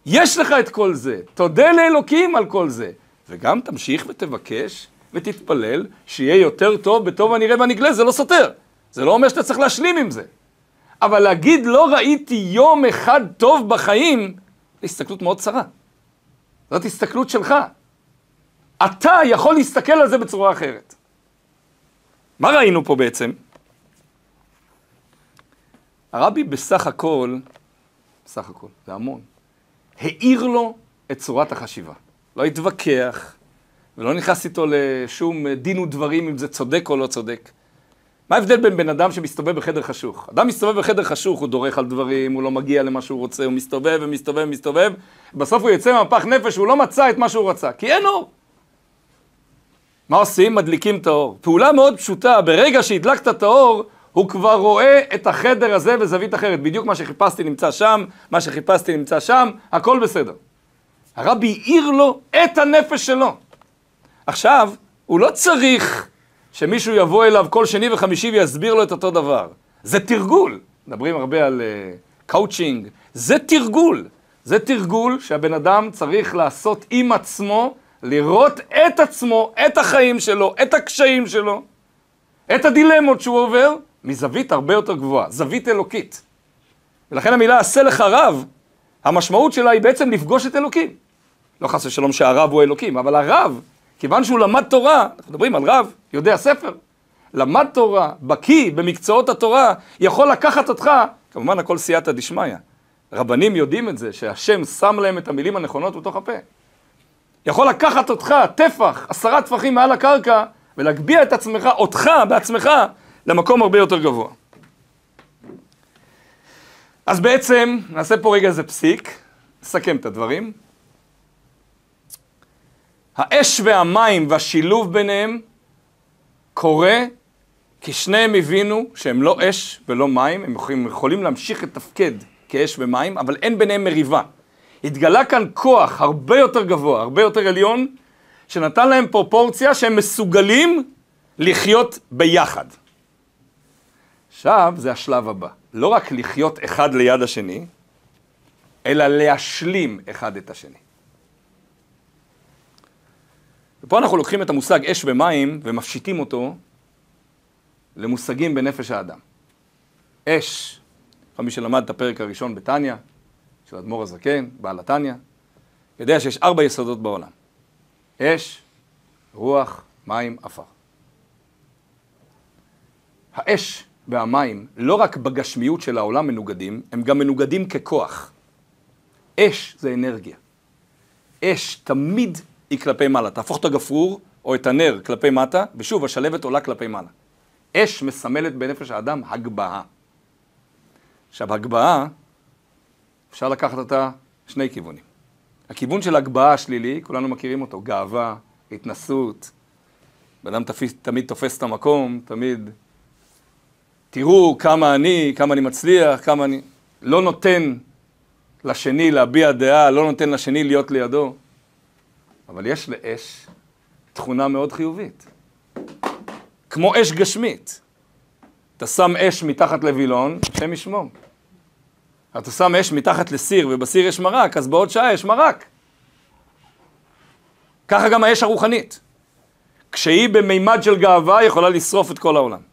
Speaker 1: יש לך את כל זה, תודה לאלוקים על כל זה, וגם תמשיך ותבקש ותתפלל שיהיה יותר טוב בטוב הנראה והנגלה, זה לא סותר. זה לא אומר שאתה צריך להשלים עם זה. אבל להגיד לא ראיתי יום אחד טוב בחיים, זו הסתכלות מאוד צרה. זאת הסתכלות שלך. אתה יכול להסתכל על זה בצורה אחרת. מה ראינו פה בעצם? הרבי בסך הכל, בסך הכל, זה המון, העיר לו את צורת החשיבה. לא התווכח, ולא נכנס איתו לשום דין ודברים אם זה צודק או לא צודק. מה ההבדל בין בן אדם שמסתובב בחדר חשוך? אדם מסתובב בחדר חשוך, הוא דורך על דברים, הוא לא מגיע למה שהוא רוצה, הוא מסתובב ומסתובב ומסתובב, בסוף הוא יצא מהפח נפש, הוא לא מצא את מה שהוא רצה, כי אין אור. מה עושים? מדליקים את האור. פעולה מאוד פשוטה, ברגע שהדלקת את האור, הוא כבר רואה את החדר הזה בזווית אחרת. בדיוק מה שחיפשתי נמצא שם, מה שחיפשתי נמצא שם, הכל בסדר. הרבי העיר לו את הנפש שלו. עכשיו, הוא לא צריך שמישהו יבוא אליו כל שני וחמישי ויסביר לו את אותו דבר. זה תרגול. מדברים הרבה על קאוצ'ינג. Uh, זה תרגול. זה תרגול שהבן אדם צריך לעשות עם עצמו, לראות את עצמו, את החיים שלו, את הקשיים שלו, את הדילמות שהוא עובר, מזווית הרבה יותר גבוהה, זווית אלוקית. ולכן המילה עשה לך רב, המשמעות שלה היא בעצם לפגוש את אלוקים. לא חס ושלום שהרב הוא אלוקים, אבל הרב כיוון שהוא למד תורה, אנחנו מדברים על רב, יודע ספר, למד תורה, בקיא במקצועות התורה, יכול לקחת אותך, כמובן הכל סייעתא דשמיא. רבנים יודעים את זה, שהשם שם להם את המילים הנכונות בתוך הפה. יכול לקחת אותך, טפח, עשרה טפחים מעל הקרקע, ולהגביה את עצמך, אותך בעצמך, למקום הרבה יותר גבוה. אז בעצם, נעשה פה רגע איזה פסיק, נסכם את הדברים. האש והמים והשילוב ביניהם קורה כי שניהם הבינו שהם לא אש ולא מים, הם יכולים, יכולים להמשיך לתפקד כאש ומים, אבל אין ביניהם מריבה. התגלה כאן כוח הרבה יותר גבוה, הרבה יותר עליון, שנתן להם פרופורציה שהם מסוגלים לחיות ביחד. עכשיו זה השלב הבא. לא רק לחיות אחד ליד השני, אלא להשלים אחד את השני. ופה אנחנו לוקחים את המושג אש ומים ומפשיטים אותו למושגים בנפש האדם. אש, כל מי שלמד את הפרק הראשון בתניא, של אדמו"ר הזקן, בעל התניא, יודע שיש ארבע יסודות בעולם. אש, רוח, מים, עפר. האש והמים, לא רק בגשמיות של העולם מנוגדים, הם גם מנוגדים ככוח. אש זה אנרגיה. אש תמיד היא כלפי מעלה. תהפוך את הגפרור או את הנר כלפי מטה, ושוב, השלבת עולה כלפי מעלה. אש מסמלת בנפש האדם הגבהה. עכשיו, הגבהה, אפשר לקחת אותה שני כיוונים. הכיוון של הגבהה השלילי, כולנו מכירים אותו, גאווה, התנסות, בן אדם תמיד תופס את המקום, תמיד תראו כמה אני, כמה אני מצליח, כמה אני... לא נותן לשני להביע דעה, לא נותן לשני להיות לידו. אבל יש לאש תכונה מאוד חיובית. כמו אש גשמית. אתה שם אש מתחת לווילון, השם ישמור. אתה שם אש מתחת לסיר, ובסיר יש מרק, אז בעוד שעה יש מרק. ככה גם האש הרוחנית. כשהיא במימד של גאווה, יכולה לשרוף את כל העולם.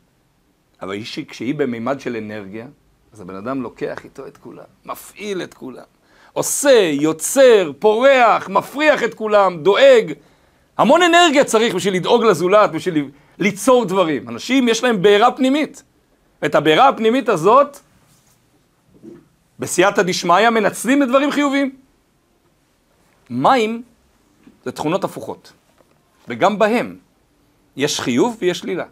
Speaker 1: אבל כשהיא במימד של אנרגיה, אז הבן אדם לוקח איתו את כולם, מפעיל את כולם. עושה, יוצר, פורח, מפריח את כולם, דואג. המון אנרגיה צריך בשביל לדאוג לזולת, בשביל ליצור דברים. אנשים, יש להם בעירה פנימית. את הבעירה הפנימית הזאת, בסייעתא דשמיא, מנצלים לדברים חיוביים. מים זה תכונות הפוכות, וגם בהם יש חיוב ויש שלילה.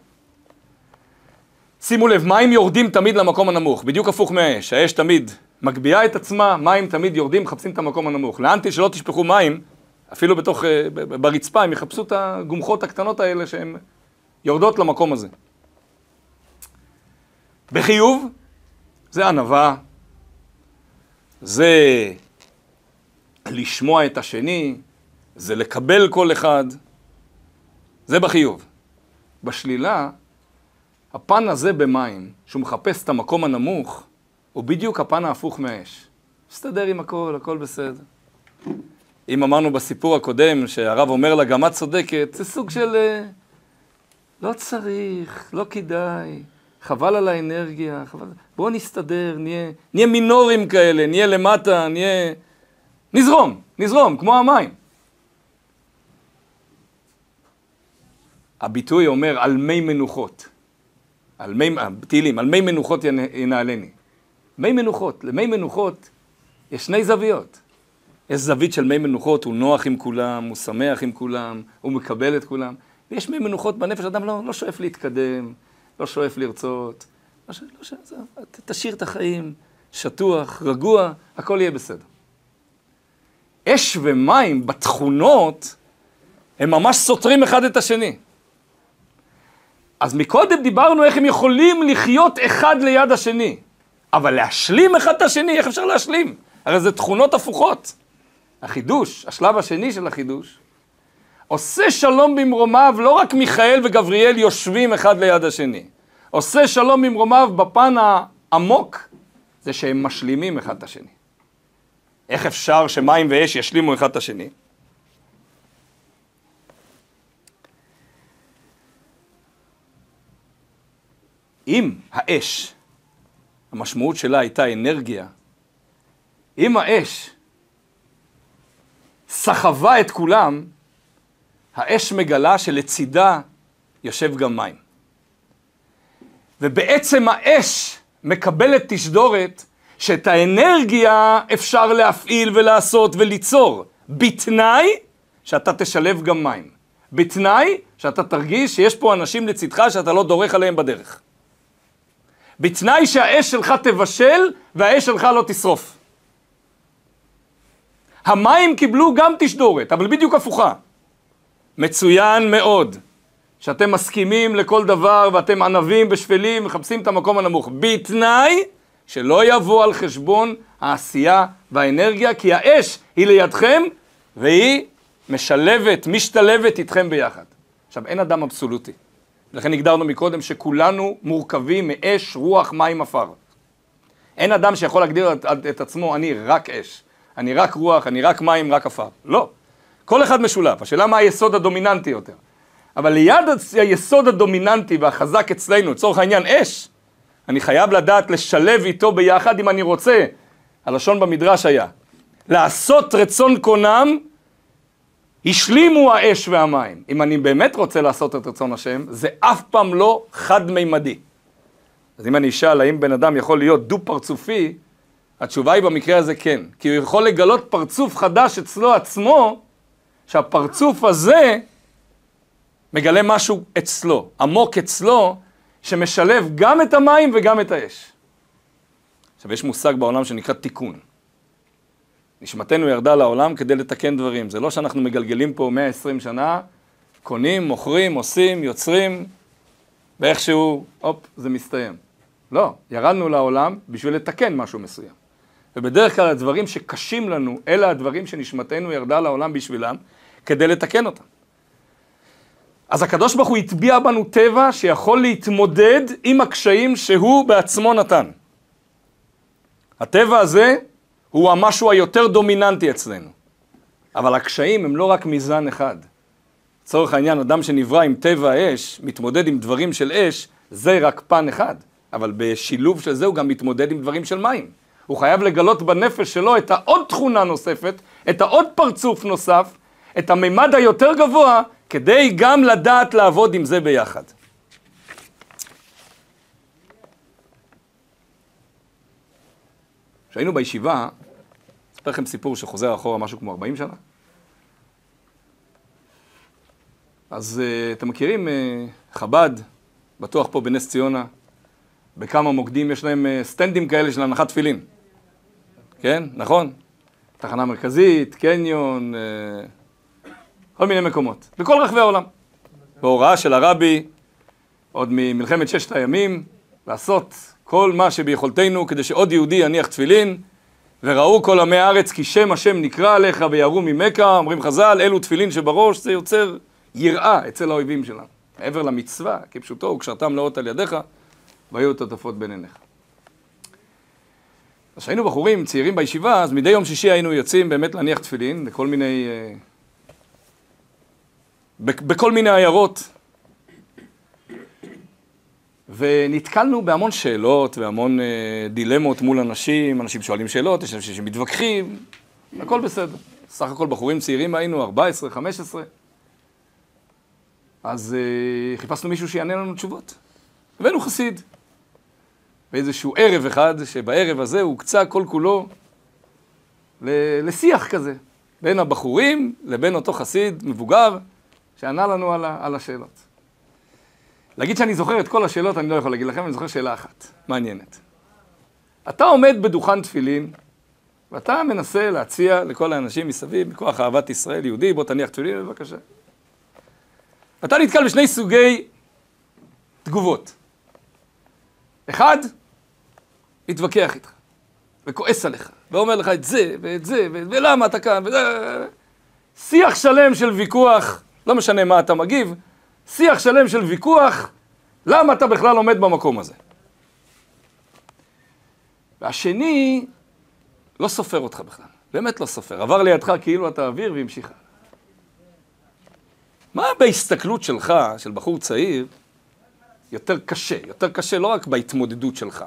Speaker 1: שימו לב, מים יורדים תמיד למקום הנמוך, בדיוק הפוך מהאש. האש תמיד מגביהה את עצמה, מים תמיד יורדים, מחפשים את המקום הנמוך. לאן שלא תשפכו מים, אפילו בתוך, אה, ברצפה, הם יחפשו את הגומחות הקטנות האלה שהן יורדות למקום הזה. בחיוב, זה ענווה, זה לשמוע את השני, זה לקבל כל אחד, זה בחיוב. בשלילה, הפן הזה במים, שהוא מחפש את המקום הנמוך, הוא בדיוק הפן ההפוך מהאש. מסתדר עם הכל, הכל בסדר. אם אמרנו בסיפור הקודם שהרב אומר לה, גם את צודקת, זה סוג של אה, לא צריך, לא כדאי, חבל על האנרגיה, חבל... בואו נסתדר, נהיה, נהיה מינורים כאלה, נהיה למטה, נהיה... נזרום, נזרום, כמו המים. הביטוי אומר על מי מנוחות. על מי, תהילים, על מי מנוחות ינעלני. מי מנוחות, למי מנוחות יש שני זוויות. יש זווית של מי מנוחות, הוא נוח עם כולם, הוא שמח עם כולם, הוא מקבל את כולם. ויש מי מנוחות בנפש, אדם לא, לא שואף להתקדם, לא שואף לרצות. לא, לא, זה, תשאיר את החיים, שטוח, רגוע, הכל יהיה בסדר. אש ומים בתכונות, הם ממש סותרים אחד את השני. אז מקודם דיברנו איך הם יכולים לחיות אחד ליד השני. אבל להשלים אחד את השני, איך אפשר להשלים? הרי זה תכונות הפוכות. החידוש, השלב השני של החידוש, עושה שלום במרומיו, לא רק מיכאל וגבריאל יושבים אחד ליד השני. עושה שלום במרומיו בפן העמוק, זה שהם משלימים אחד את השני. איך אפשר שמים ואש ישלימו אחד את השני? אם האש, המשמעות שלה הייתה אנרגיה, אם האש סחבה את כולם, האש מגלה שלצידה יושב גם מים. ובעצם האש מקבלת תשדורת שאת האנרגיה אפשר להפעיל ולעשות וליצור, בתנאי שאתה תשלב גם מים. בתנאי שאתה תרגיש שיש פה אנשים לצדך שאתה לא דורך עליהם בדרך. בתנאי שהאש שלך תבשל והאש שלך לא תשרוף. המים קיבלו גם תשדורת, אבל בדיוק הפוכה. מצוין מאוד שאתם מסכימים לכל דבר ואתם ענבים ושפלים, מחפשים את המקום הנמוך, בתנאי שלא יבוא על חשבון העשייה והאנרגיה, כי האש היא לידכם והיא משלבת, משתלבת איתכם ביחד. עכשיו, אין אדם אבסולוטי. לכן הגדרנו מקודם שכולנו מורכבים מאש, רוח, מים, עפר. אין אדם שיכול להגדיר את, את עצמו, אני רק אש, אני רק רוח, אני רק מים, רק עפר. לא. כל אחד משולב. השאלה מה היסוד הדומיננטי יותר. אבל ליד היסוד הדומיננטי והחזק אצלנו, לצורך העניין אש, אני חייב לדעת לשלב איתו ביחד אם אני רוצה. הלשון במדרש היה, לעשות רצון קונם, השלימו האש והמים. אם אני באמת רוצה לעשות את רצון השם, זה אף פעם לא חד-מימדי. אז אם אני אשאל האם בן אדם יכול להיות דו-פרצופי, התשובה היא במקרה הזה כן. כי הוא יכול לגלות פרצוף חדש אצלו עצמו, שהפרצוף הזה מגלה משהו אצלו, עמוק אצלו, שמשלב גם את המים וגם את האש. עכשיו, יש מושג בעולם שנקרא תיקון. נשמתנו ירדה לעולם כדי לתקן דברים. זה לא שאנחנו מגלגלים פה 120 שנה, קונים, מוכרים, עושים, יוצרים, ואיכשהו, הופ, זה מסתיים. לא, ירדנו לעולם בשביל לתקן משהו מסוים. ובדרך כלל הדברים שקשים לנו, אלה הדברים שנשמתנו ירדה לעולם בשבילם, כדי לתקן אותם. אז הקדוש ברוך הוא הטביע בנו טבע שיכול להתמודד עם הקשיים שהוא בעצמו נתן. הטבע הזה הוא המשהו היותר דומיננטי אצלנו. אבל הקשיים הם לא רק מזן אחד. לצורך העניין, אדם שנברא עם טבע אש, מתמודד עם דברים של אש, זה רק פן אחד. אבל בשילוב של זה הוא גם מתמודד עם דברים של מים. הוא חייב לגלות בנפש שלו את העוד תכונה נוספת, את העוד פרצוף נוסף, את הממד היותר גבוה, כדי גם לדעת לעבוד עם זה ביחד. כשהיינו בישיבה, אספר לכם סיפור שחוזר אחורה משהו כמו 40 שנה. אז uh, אתם מכירים uh, חב"ד, בטוח פה בנס ציונה, בכמה מוקדים יש להם uh, סטנדים כאלה של הנחת תפילין. כן, נכון? תחנה מרכזית, קניון, uh, כל מיני מקומות, בכל רחבי העולם. בהוראה של הרבי, עוד ממלחמת ששת הימים, לעשות כל מה שביכולתנו כדי שעוד יהודי יניח תפילין, וראו כל עמי הארץ כי שם השם נקרא עליך ויראו ממכה, אומרים חז"ל, אלו תפילין שבראש, זה יוצר יראה אצל האויבים שלנו. מעבר למצווה, כפשוטו, וקשרתם לאות על ידיך, והיו את עטפות בין עיניך. אז כשהיינו בחורים, צעירים בישיבה, אז מדי יום שישי היינו יוצאים באמת להניח תפילין, לכל מיני... אה, בכל מיני עיירות. ונתקלנו בהמון שאלות והמון אה, דילמות מול אנשים, אנשים שואלים שאלות, יש אנשים שמתווכחים, הכל בסדר. סך הכל בחורים צעירים היינו, 14, 15. אז אה, חיפשנו מישהו שיענה לנו תשובות. הבאנו חסיד. באיזשהו ערב אחד, שבערב הזה הוקצה כל כולו לשיח כזה, בין הבחורים לבין אותו חסיד מבוגר, שענה לנו על, על השאלות. להגיד שאני זוכר את כל השאלות, אני לא יכול להגיד לכם, אני זוכר שאלה אחת, מעניינת. אתה עומד בדוכן תפילין, ואתה מנסה להציע לכל האנשים מסביב, מכוח אהבת ישראל, יהודי, בוא תניח תפילין בבקשה. אתה נתקל בשני סוגי תגובות. אחד, מתווכח איתך, וכועס עליך, ואומר לך את זה, ואת זה, ו- ולמה אתה כאן, וזה... שיח שלם של ויכוח, לא משנה מה אתה מגיב, שיח שלם של ויכוח, למה אתה בכלל עומד במקום הזה. והשני לא סופר אותך בכלל, באמת לא סופר, עבר לידך כאילו אתה אוויר והמשיך. מה בהסתכלות שלך, של בחור צעיר, יותר קשה? יותר קשה לא רק בהתמודדות שלך,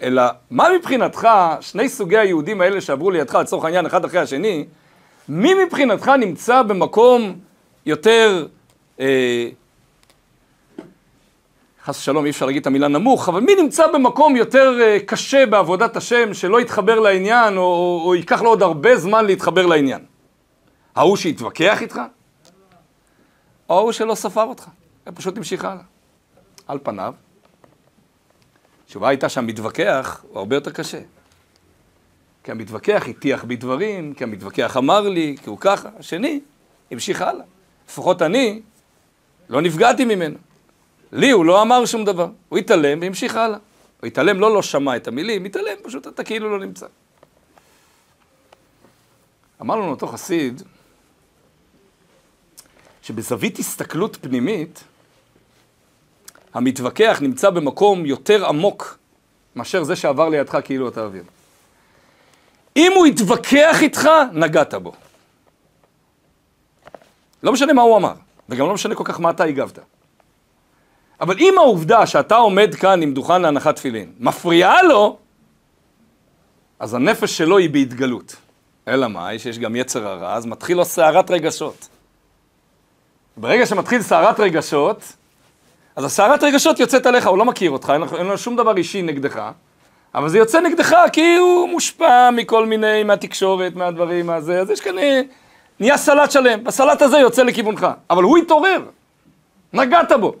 Speaker 1: אלא מה מבחינתך, שני סוגי היהודים האלה שעברו לידך, לצורך העניין, אחד אחרי השני, מי מבחינתך נמצא במקום יותר חס ושלום, אי אפשר להגיד את המילה נמוך, אבל מי נמצא במקום יותר אה, קשה בעבודת השם, שלא יתחבר לעניין, או, או, או ייקח לו עוד הרבה זמן להתחבר לעניין? ההוא שהתווכח איתך? או ההוא שלא ספר אותך, פשוט המשיך הלאה. על פניו, התשובה הייתה שהמתווכח הוא הרבה יותר קשה. כי המתווכח הטיח בי דברים, כי המתווכח אמר לי, כי הוא ככה. השני המשיך הלאה. לפחות אני לא נפגעתי ממנו. לי הוא לא אמר שום דבר. הוא התעלם והמשיך הלאה. הוא התעלם, לא לא שמע את המילים, התעלם, פשוט אתה כאילו לא נמצא. אמר לנו אותו חסיד, שבזווית הסתכלות פנימית, המתווכח נמצא במקום יותר עמוק מאשר זה שעבר לידך כאילו אתה אוויר. אם הוא יתווכח איתך, נגעת בו. לא משנה מה הוא אמר, וגם לא משנה כל כך מה אתה הגבת. אבל אם העובדה שאתה עומד כאן עם דוכן להנחת תפילין מפריעה לו, אז הנפש שלו היא בהתגלות. אלא מאי, שיש גם יצר הרע, אז מתחיל לו סערת רגשות. ברגע שמתחיל סערת רגשות, אז הסערת רגשות יוצאת עליך, הוא לא מכיר אותך, אין לו שום דבר אישי נגדך, אבל זה יוצא נגדך כי הוא מושפע מכל מיני, מהתקשורת, מהדברים, מהזה, אז יש כאן, אה, נהיה סלט שלם, הסלט הזה יוצא לכיוונך, אבל הוא התעורר, נגעת בו.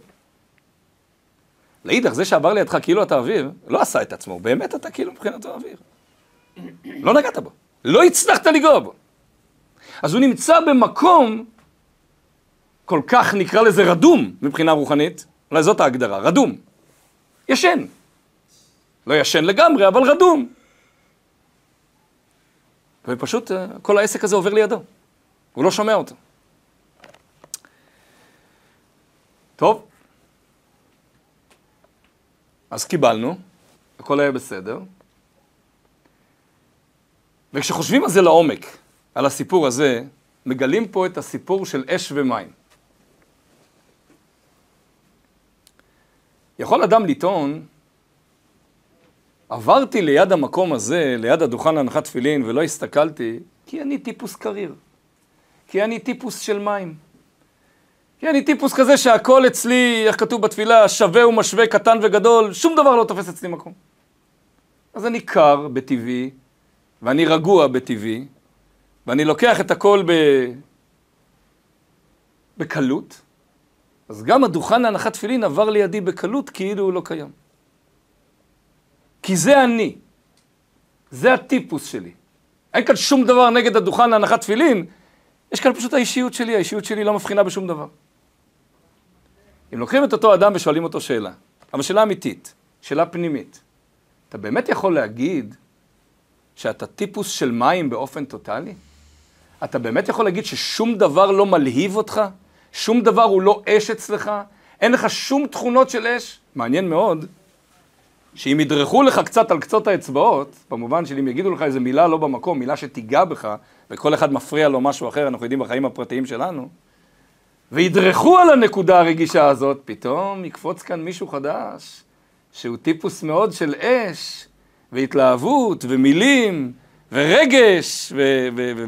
Speaker 1: לאידך, זה שעבר לידך כאילו אתה אוויר, לא עשה את עצמו, באמת אתה כאילו מבחינתו אוויר. לא נגעת בו, לא הצלחת לגוע בו. אז הוא נמצא במקום כל כך, נקרא לזה רדום מבחינה רוחנית, אולי זאת ההגדרה, רדום. ישן. לא ישן לגמרי, אבל רדום. ופשוט אה, כל העסק הזה עובר לידו. הוא לא שומע אותו. טוב, אז קיבלנו, הכל היה בסדר. וכשחושבים על זה לעומק, על הסיפור הזה, מגלים פה את הסיפור של אש ומים. יכול אדם לטעון, עברתי ליד המקום הזה, ליד הדוכן להנחת תפילין, ולא הסתכלתי, כי אני טיפוס קריר. כי אני טיפוס של מים. כי אני טיפוס כזה שהכל אצלי, איך כתוב בתפילה, שווה ומשווה, קטן וגדול, שום דבר לא תופס אצלי מקום. אז אני קר בטבעי, ואני רגוע בטבעי, ואני לוקח את הכל ב... בקלות, אז גם הדוכן להנחת תפילין עבר לידי בקלות כאילו הוא לא קיים. כי זה אני, זה הטיפוס שלי. אין כאן שום דבר נגד הדוכן להנחת תפילין, יש כאן פשוט האישיות שלי, האישיות שלי לא מבחינה בשום דבר. אם לוקחים את אותו אדם ושואלים אותו שאלה, אבל שאלה אמיתית, שאלה פנימית, אתה באמת יכול להגיד שאתה טיפוס של מים באופן טוטאלי? אתה באמת יכול להגיד ששום דבר לא מלהיב אותך? שום דבר הוא לא אש אצלך? אין לך שום תכונות של אש? מעניין מאוד שאם ידרכו לך קצת על קצות האצבעות, במובן של אם יגידו לך איזה מילה לא במקום, מילה שתיגע בך, וכל אחד מפריע לו משהו אחר, אנחנו יודעים בחיים הפרטיים שלנו, וידרכו על הנקודה הרגישה הזאת, פתאום יקפוץ כאן מישהו חדש, שהוא טיפוס מאוד של אש, והתלהבות, ומילים, ורגש,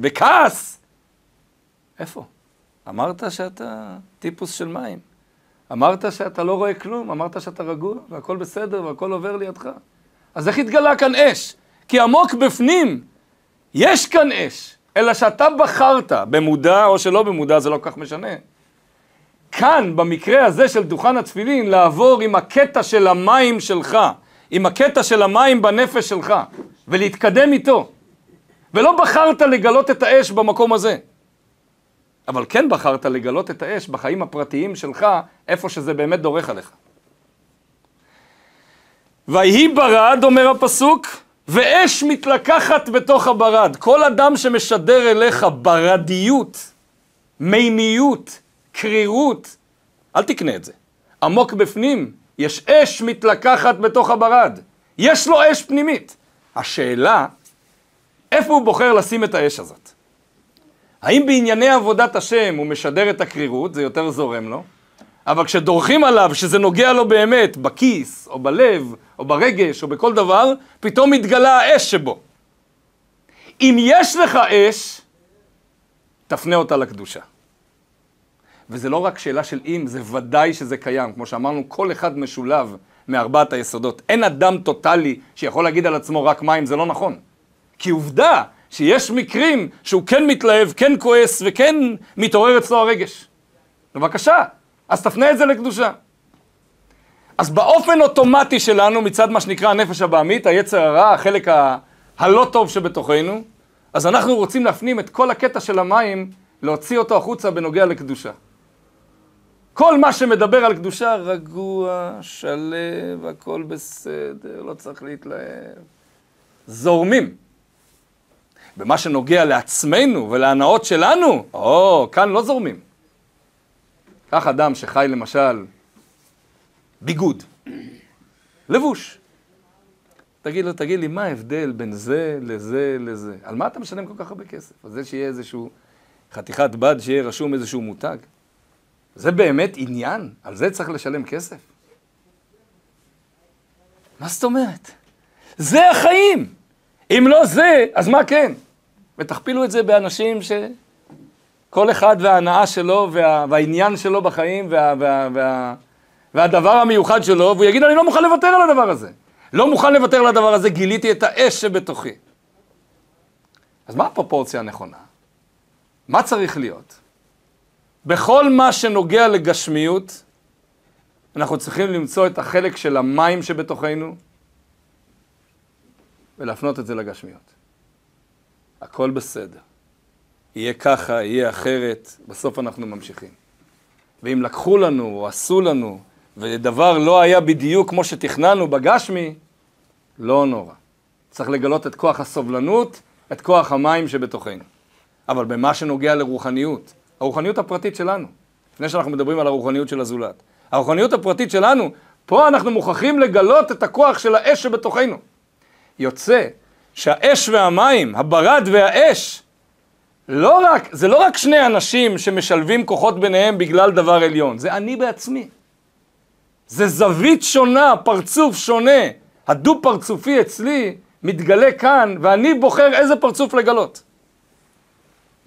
Speaker 1: וכעס. איפה? אמרת שאתה טיפוס של מים. אמרת שאתה לא רואה כלום, אמרת שאתה רגוע, והכל בסדר, והכל עובר לידך. אז איך התגלה כאן אש? כי עמוק בפנים יש כאן אש, אלא שאתה בחרת, במודע או שלא במודע, זה לא כל כך משנה. כאן, במקרה הזה של דוכן התפילין, לעבור עם הקטע של המים שלך, עם הקטע של המים בנפש שלך, ולהתקדם איתו. ולא בחרת לגלות את האש במקום הזה. אבל כן בחרת לגלות את האש בחיים הפרטיים שלך, איפה שזה באמת דורך עליך. ויהי ברד, אומר הפסוק, ואש מתלקחת בתוך הברד. כל אדם שמשדר אליך ברדיות, מימיות, קרירות, אל תקנה את זה. עמוק בפנים, יש אש מתלקחת בתוך הברד. יש לו אש פנימית. השאלה, איפה הוא בוחר לשים את האש הזאת? האם בענייני עבודת השם הוא משדר את הקרירות, זה יותר זורם לו, אבל כשדורכים עליו, שזה נוגע לו באמת, בכיס, או בלב, או ברגש, או בכל דבר, פתאום מתגלה האש שבו. אם יש לך אש, תפנה אותה לקדושה. וזה לא רק שאלה של אם, זה ודאי שזה קיים. כמו שאמרנו, כל אחד משולב מארבעת היסודות. אין אדם טוטאלי שיכול להגיד על עצמו רק מים, זה לא נכון. כי עובדה שיש מקרים שהוא כן מתלהב, כן כועס וכן מתעורר אצלו הרגש. בבקשה, אז תפנה את זה לקדושה. אז באופן אוטומטי שלנו, מצד מה שנקרא הנפש הבעמית, היצר הרע, החלק ה... הלא טוב שבתוכנו, אז אנחנו רוצים להפנים את כל הקטע של המים, להוציא אותו החוצה בנוגע לקדושה. כל מה שמדבר על קדושה, רגוע, שלב, הכל בסדר, לא צריך להתלהב. זורמים. במה שנוגע לעצמנו ולהנאות שלנו, או, כאן לא זורמים. קח אדם שחי למשל ביגוד, לבוש. תגיד לו, תגיד לי, מה ההבדל בין זה לזה לזה? על מה אתה משלם כל כך הרבה כסף? על זה שיהיה איזשהו חתיכת בד, שיהיה רשום איזשהו מותג? זה באמת עניין? על זה צריך לשלם כסף? מה זאת אומרת? זה החיים! אם לא זה, אז מה כן? ותכפילו את זה באנשים שכל אחד וההנאה שלו וה... והעניין שלו בחיים וה... וה... וה... והדבר המיוחד שלו, והוא יגיד, אני לא מוכן לוותר על הדבר הזה. לא מוכן לוותר על הדבר הזה, גיליתי את האש שבתוכי. אז מה הפרופורציה הנכונה? מה צריך להיות? בכל מה שנוגע לגשמיות, אנחנו צריכים למצוא את החלק של המים שבתוכנו ולהפנות את זה לגשמיות. הכל בסדר. יהיה ככה, יהיה אחרת, בסוף אנחנו ממשיכים. ואם לקחו לנו או עשו לנו ודבר לא היה בדיוק כמו שתכננו בגשמי, לא נורא. צריך לגלות את כוח הסובלנות, את כוח המים שבתוכנו. אבל במה שנוגע לרוחניות, הרוחניות הפרטית שלנו, לפני שאנחנו מדברים על הרוחניות של הזולת, הרוחניות הפרטית שלנו, פה אנחנו מוכרחים לגלות את הכוח של האש שבתוכנו. יוצא שהאש והמים, הברד והאש, לא רק, זה לא רק שני אנשים שמשלבים כוחות ביניהם בגלל דבר עליון, זה אני בעצמי. זה זווית שונה, פרצוף שונה. הדו-פרצופי אצלי מתגלה כאן, ואני בוחר איזה פרצוף לגלות.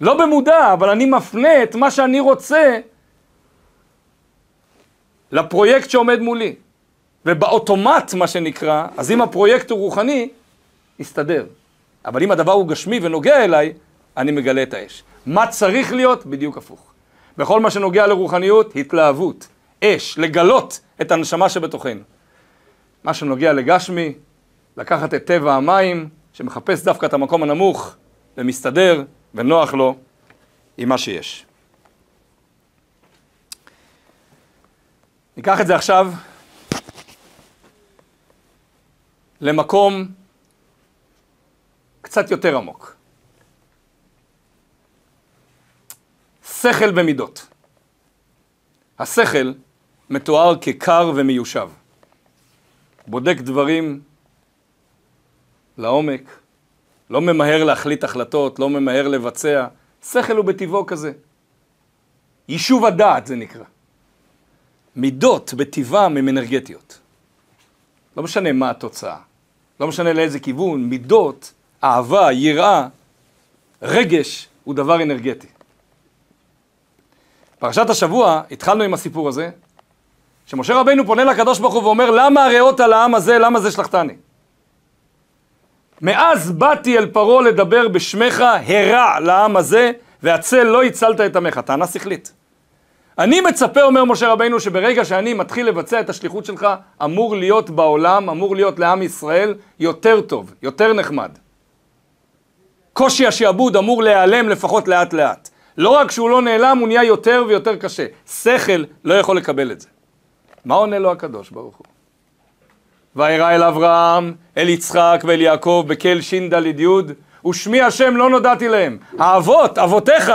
Speaker 1: לא במודע, אבל אני מפנה את מה שאני רוצה לפרויקט שעומד מולי. ובאוטומט, מה שנקרא, אז אם הפרויקט הוא רוחני, יסתדר. אבל אם הדבר הוא גשמי ונוגע אליי, אני מגלה את האש. מה צריך להיות? בדיוק הפוך. בכל מה שנוגע לרוחניות, התלהבות, אש, לגלות את הנשמה שבתוכנו. מה שנוגע לגשמי, לקחת את טבע המים, שמחפש דווקא את המקום הנמוך, ומסתדר, ונוח לו עם מה שיש. ניקח את זה עכשיו למקום קצת יותר עמוק. שכל במידות. השכל מתואר כקר ומיושב. בודק דברים לעומק, לא ממהר להחליט החלטות, לא ממהר לבצע. שכל הוא בטבעו כזה. יישוב הדעת זה נקרא. מידות בטבעם הן אנרגטיות. לא משנה מה התוצאה, לא משנה לאיזה כיוון, מידות, אהבה, יראה, רגש, הוא דבר אנרגטי. פרשת השבוע, התחלנו עם הסיפור הזה, שמשה רבינו פונה לקדוש ברוך הוא ואומר, למה הריאות על העם הזה, למה זה שלחתני? מאז באתי אל פרעה לדבר בשמך, הרע לעם הזה, והצל לא הצלת את עמך. טענה שכלית. אני מצפה, אומר משה רבינו, שברגע שאני מתחיל לבצע את השליחות שלך, אמור להיות בעולם, אמור להיות לעם ישראל יותר טוב, יותר נחמד. קושי השעבוד אמור להיעלם לפחות לאט לאט. לא רק שהוא לא נעלם, הוא נהיה יותר ויותר קשה. שכל לא יכול לקבל את זה. מה עונה לו הקדוש ברוך הוא? וירא אל אברהם, אל יצחק ואל יעקב בקל ש"ד י' ושמי השם לא נודעתי להם. האבות, אבותיך,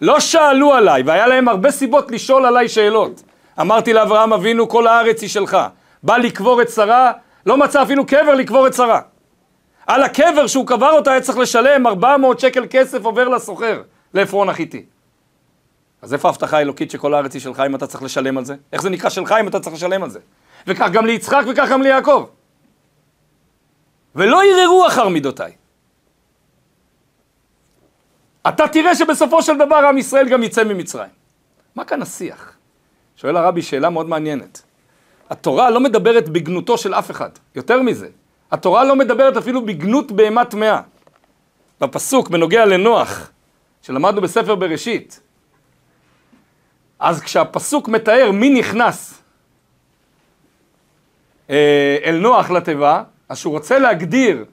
Speaker 1: לא שאלו עליי, והיה להם הרבה סיבות לשאול עליי שאלות. אמרתי לאברהם אבינו, כל הארץ היא שלך. בא לקבור את שרה, לא מצא אפילו קבר לקבור את שרה. על הקבר שהוא קבר אותה היה צריך לשלם 400 שקל כסף עובר לסוחר, לעפרון החיתי. אז איפה ההבטחה האלוקית שכל הארץ היא שלך אם אתה צריך לשלם על זה? איך זה נקרא שלך אם אתה צריך לשלם על זה? וכך גם ליצחק וכך גם ליעקב. ולא יררו אחר מידותיי. אתה תראה שבסופו של דבר עם ישראל גם יצא ממצרים. מה כאן השיח? שואל הרבי שאלה מאוד מעניינת. התורה לא מדברת בגנותו של אף אחד. יותר מזה, התורה לא מדברת אפילו בגנות בהמה טמאה. בפסוק בנוגע לנוח, שלמדנו בספר בראשית, אז כשהפסוק מתאר מי נכנס אה, אל נוח לתיבה, אז שהוא רוצה להגדיר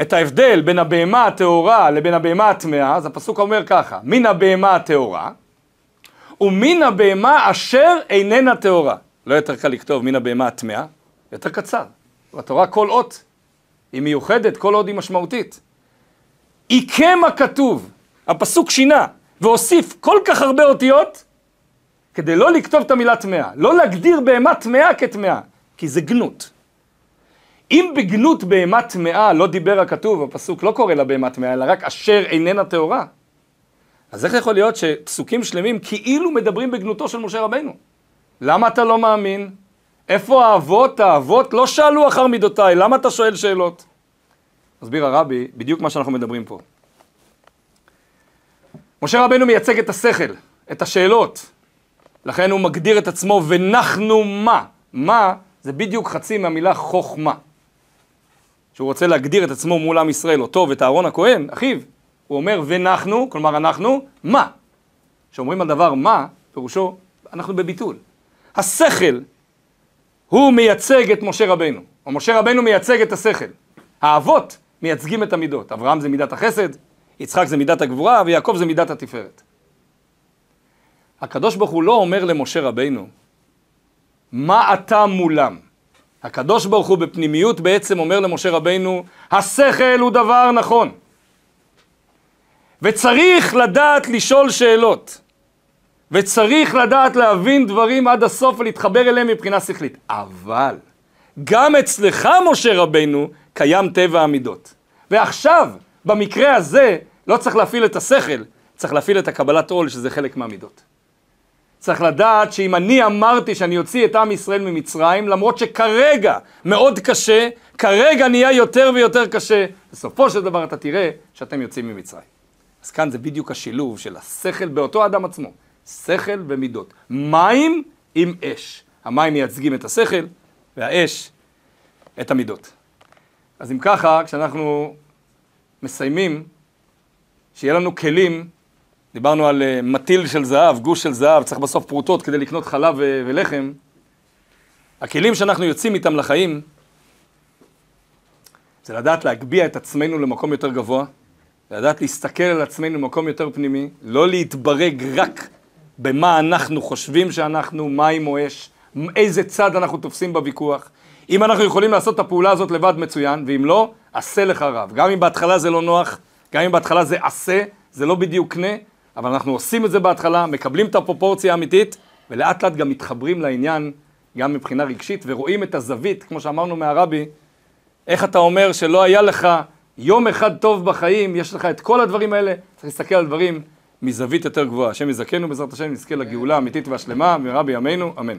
Speaker 1: את ההבדל בין הבהמה הטהורה לבין הבהמה הטמאה, אז הפסוק אומר ככה, מן הבהמה הטהורה, ומן הבהמה אשר איננה טהורה. לא יותר קל לכתוב מן הבהמה הטמאה, יותר קצר. בתורה כל אות היא מיוחדת, כל עוד היא משמעותית. עיקם הכתוב, הפסוק שינה, והוסיף כל כך הרבה אותיות, כדי לא לכתוב את המילה טמאה, לא להגדיר בהמה טמאה כטמאה, כי זה גנות. אם בגנות בהמה טמאה לא דיבר הכתוב, הפסוק לא קורא לה בהמה טמאה, אלא רק אשר איננה טהורה, אז איך יכול להיות שפסוקים שלמים כאילו מדברים בגנותו של משה רבנו? למה אתה לא מאמין? איפה האבות? האבות לא שאלו אחר מידותיי, למה אתה שואל שאלות? מסביר הרבי, בדיוק מה שאנחנו מדברים פה. משה רבנו מייצג את השכל, את השאלות. לכן הוא מגדיר את עצמו ונחנו מה. מה זה בדיוק חצי מהמילה חוכמה. שהוא רוצה להגדיר את עצמו מול עם ישראל, אותו ואת אהרון הכהן, אחיו, הוא אומר ונחנו, כלומר אנחנו, מה? כשאומרים על דבר מה, פירושו, אנחנו בביטול. השכל הוא מייצג את משה רבנו, או משה רבנו מייצג את השכל. האבות מייצגים את המידות. אברהם זה מידת החסד, יצחק זה מידת הגבורה, ויעקב זה מידת התפארת. הקדוש ברוך הוא לא אומר למשה רבינו, מה אתה מולם? הקדוש ברוך הוא בפנימיות בעצם אומר למשה רבינו, השכל הוא דבר נכון. וצריך לדעת לשאול שאלות. וצריך לדעת להבין דברים עד הסוף ולהתחבר אליהם מבחינה שכלית. אבל גם אצלך, משה רבינו, קיים טבע המידות. ועכשיו, במקרה הזה, לא צריך להפעיל את השכל, צריך להפעיל את הקבלת עול, שזה חלק מהמידות. צריך לדעת שאם אני אמרתי שאני אוציא את עם ישראל ממצרים, למרות שכרגע מאוד קשה, כרגע נהיה יותר ויותר קשה, בסופו של דבר אתה תראה שאתם יוצאים ממצרים. אז כאן זה בדיוק השילוב של השכל באותו אדם עצמו, שכל ומידות. מים עם אש. המים מייצגים את השכל, והאש את המידות. אז אם ככה, כשאנחנו מסיימים, שיהיה לנו כלים, דיברנו על uh, מטיל של זהב, גוש של זהב, צריך בסוף פרוטות כדי לקנות חלב ו- ולחם. הכלים שאנחנו יוצאים איתם לחיים, זה לדעת להגביה את עצמנו למקום יותר גבוה, לדעת להסתכל על עצמנו במקום יותר פנימי, לא להתברג רק במה אנחנו חושבים שאנחנו, מים או אש, איזה צד אנחנו תופסים בוויכוח. אם אנחנו יכולים לעשות את הפעולה הזאת לבד מצוין, ואם לא, עשה לך רב. גם אם בהתחלה זה לא נוח, גם אם בהתחלה זה עשה, זה לא בדיוק קנה, אבל אנחנו עושים את זה בהתחלה, מקבלים את הפרופורציה האמיתית, ולאט לאט גם מתחברים לעניין, גם מבחינה רגשית, ורואים את הזווית, כמו שאמרנו מהרבי, איך אתה אומר שלא היה לך יום אחד טוב בחיים, יש לך את כל הדברים האלה, צריך להסתכל על דברים מזווית יותר גבוהה. השם יזכנו בעזרת השם, נזכה לגאולה האמיתית והשלמה, במהרה בימינו, אמן.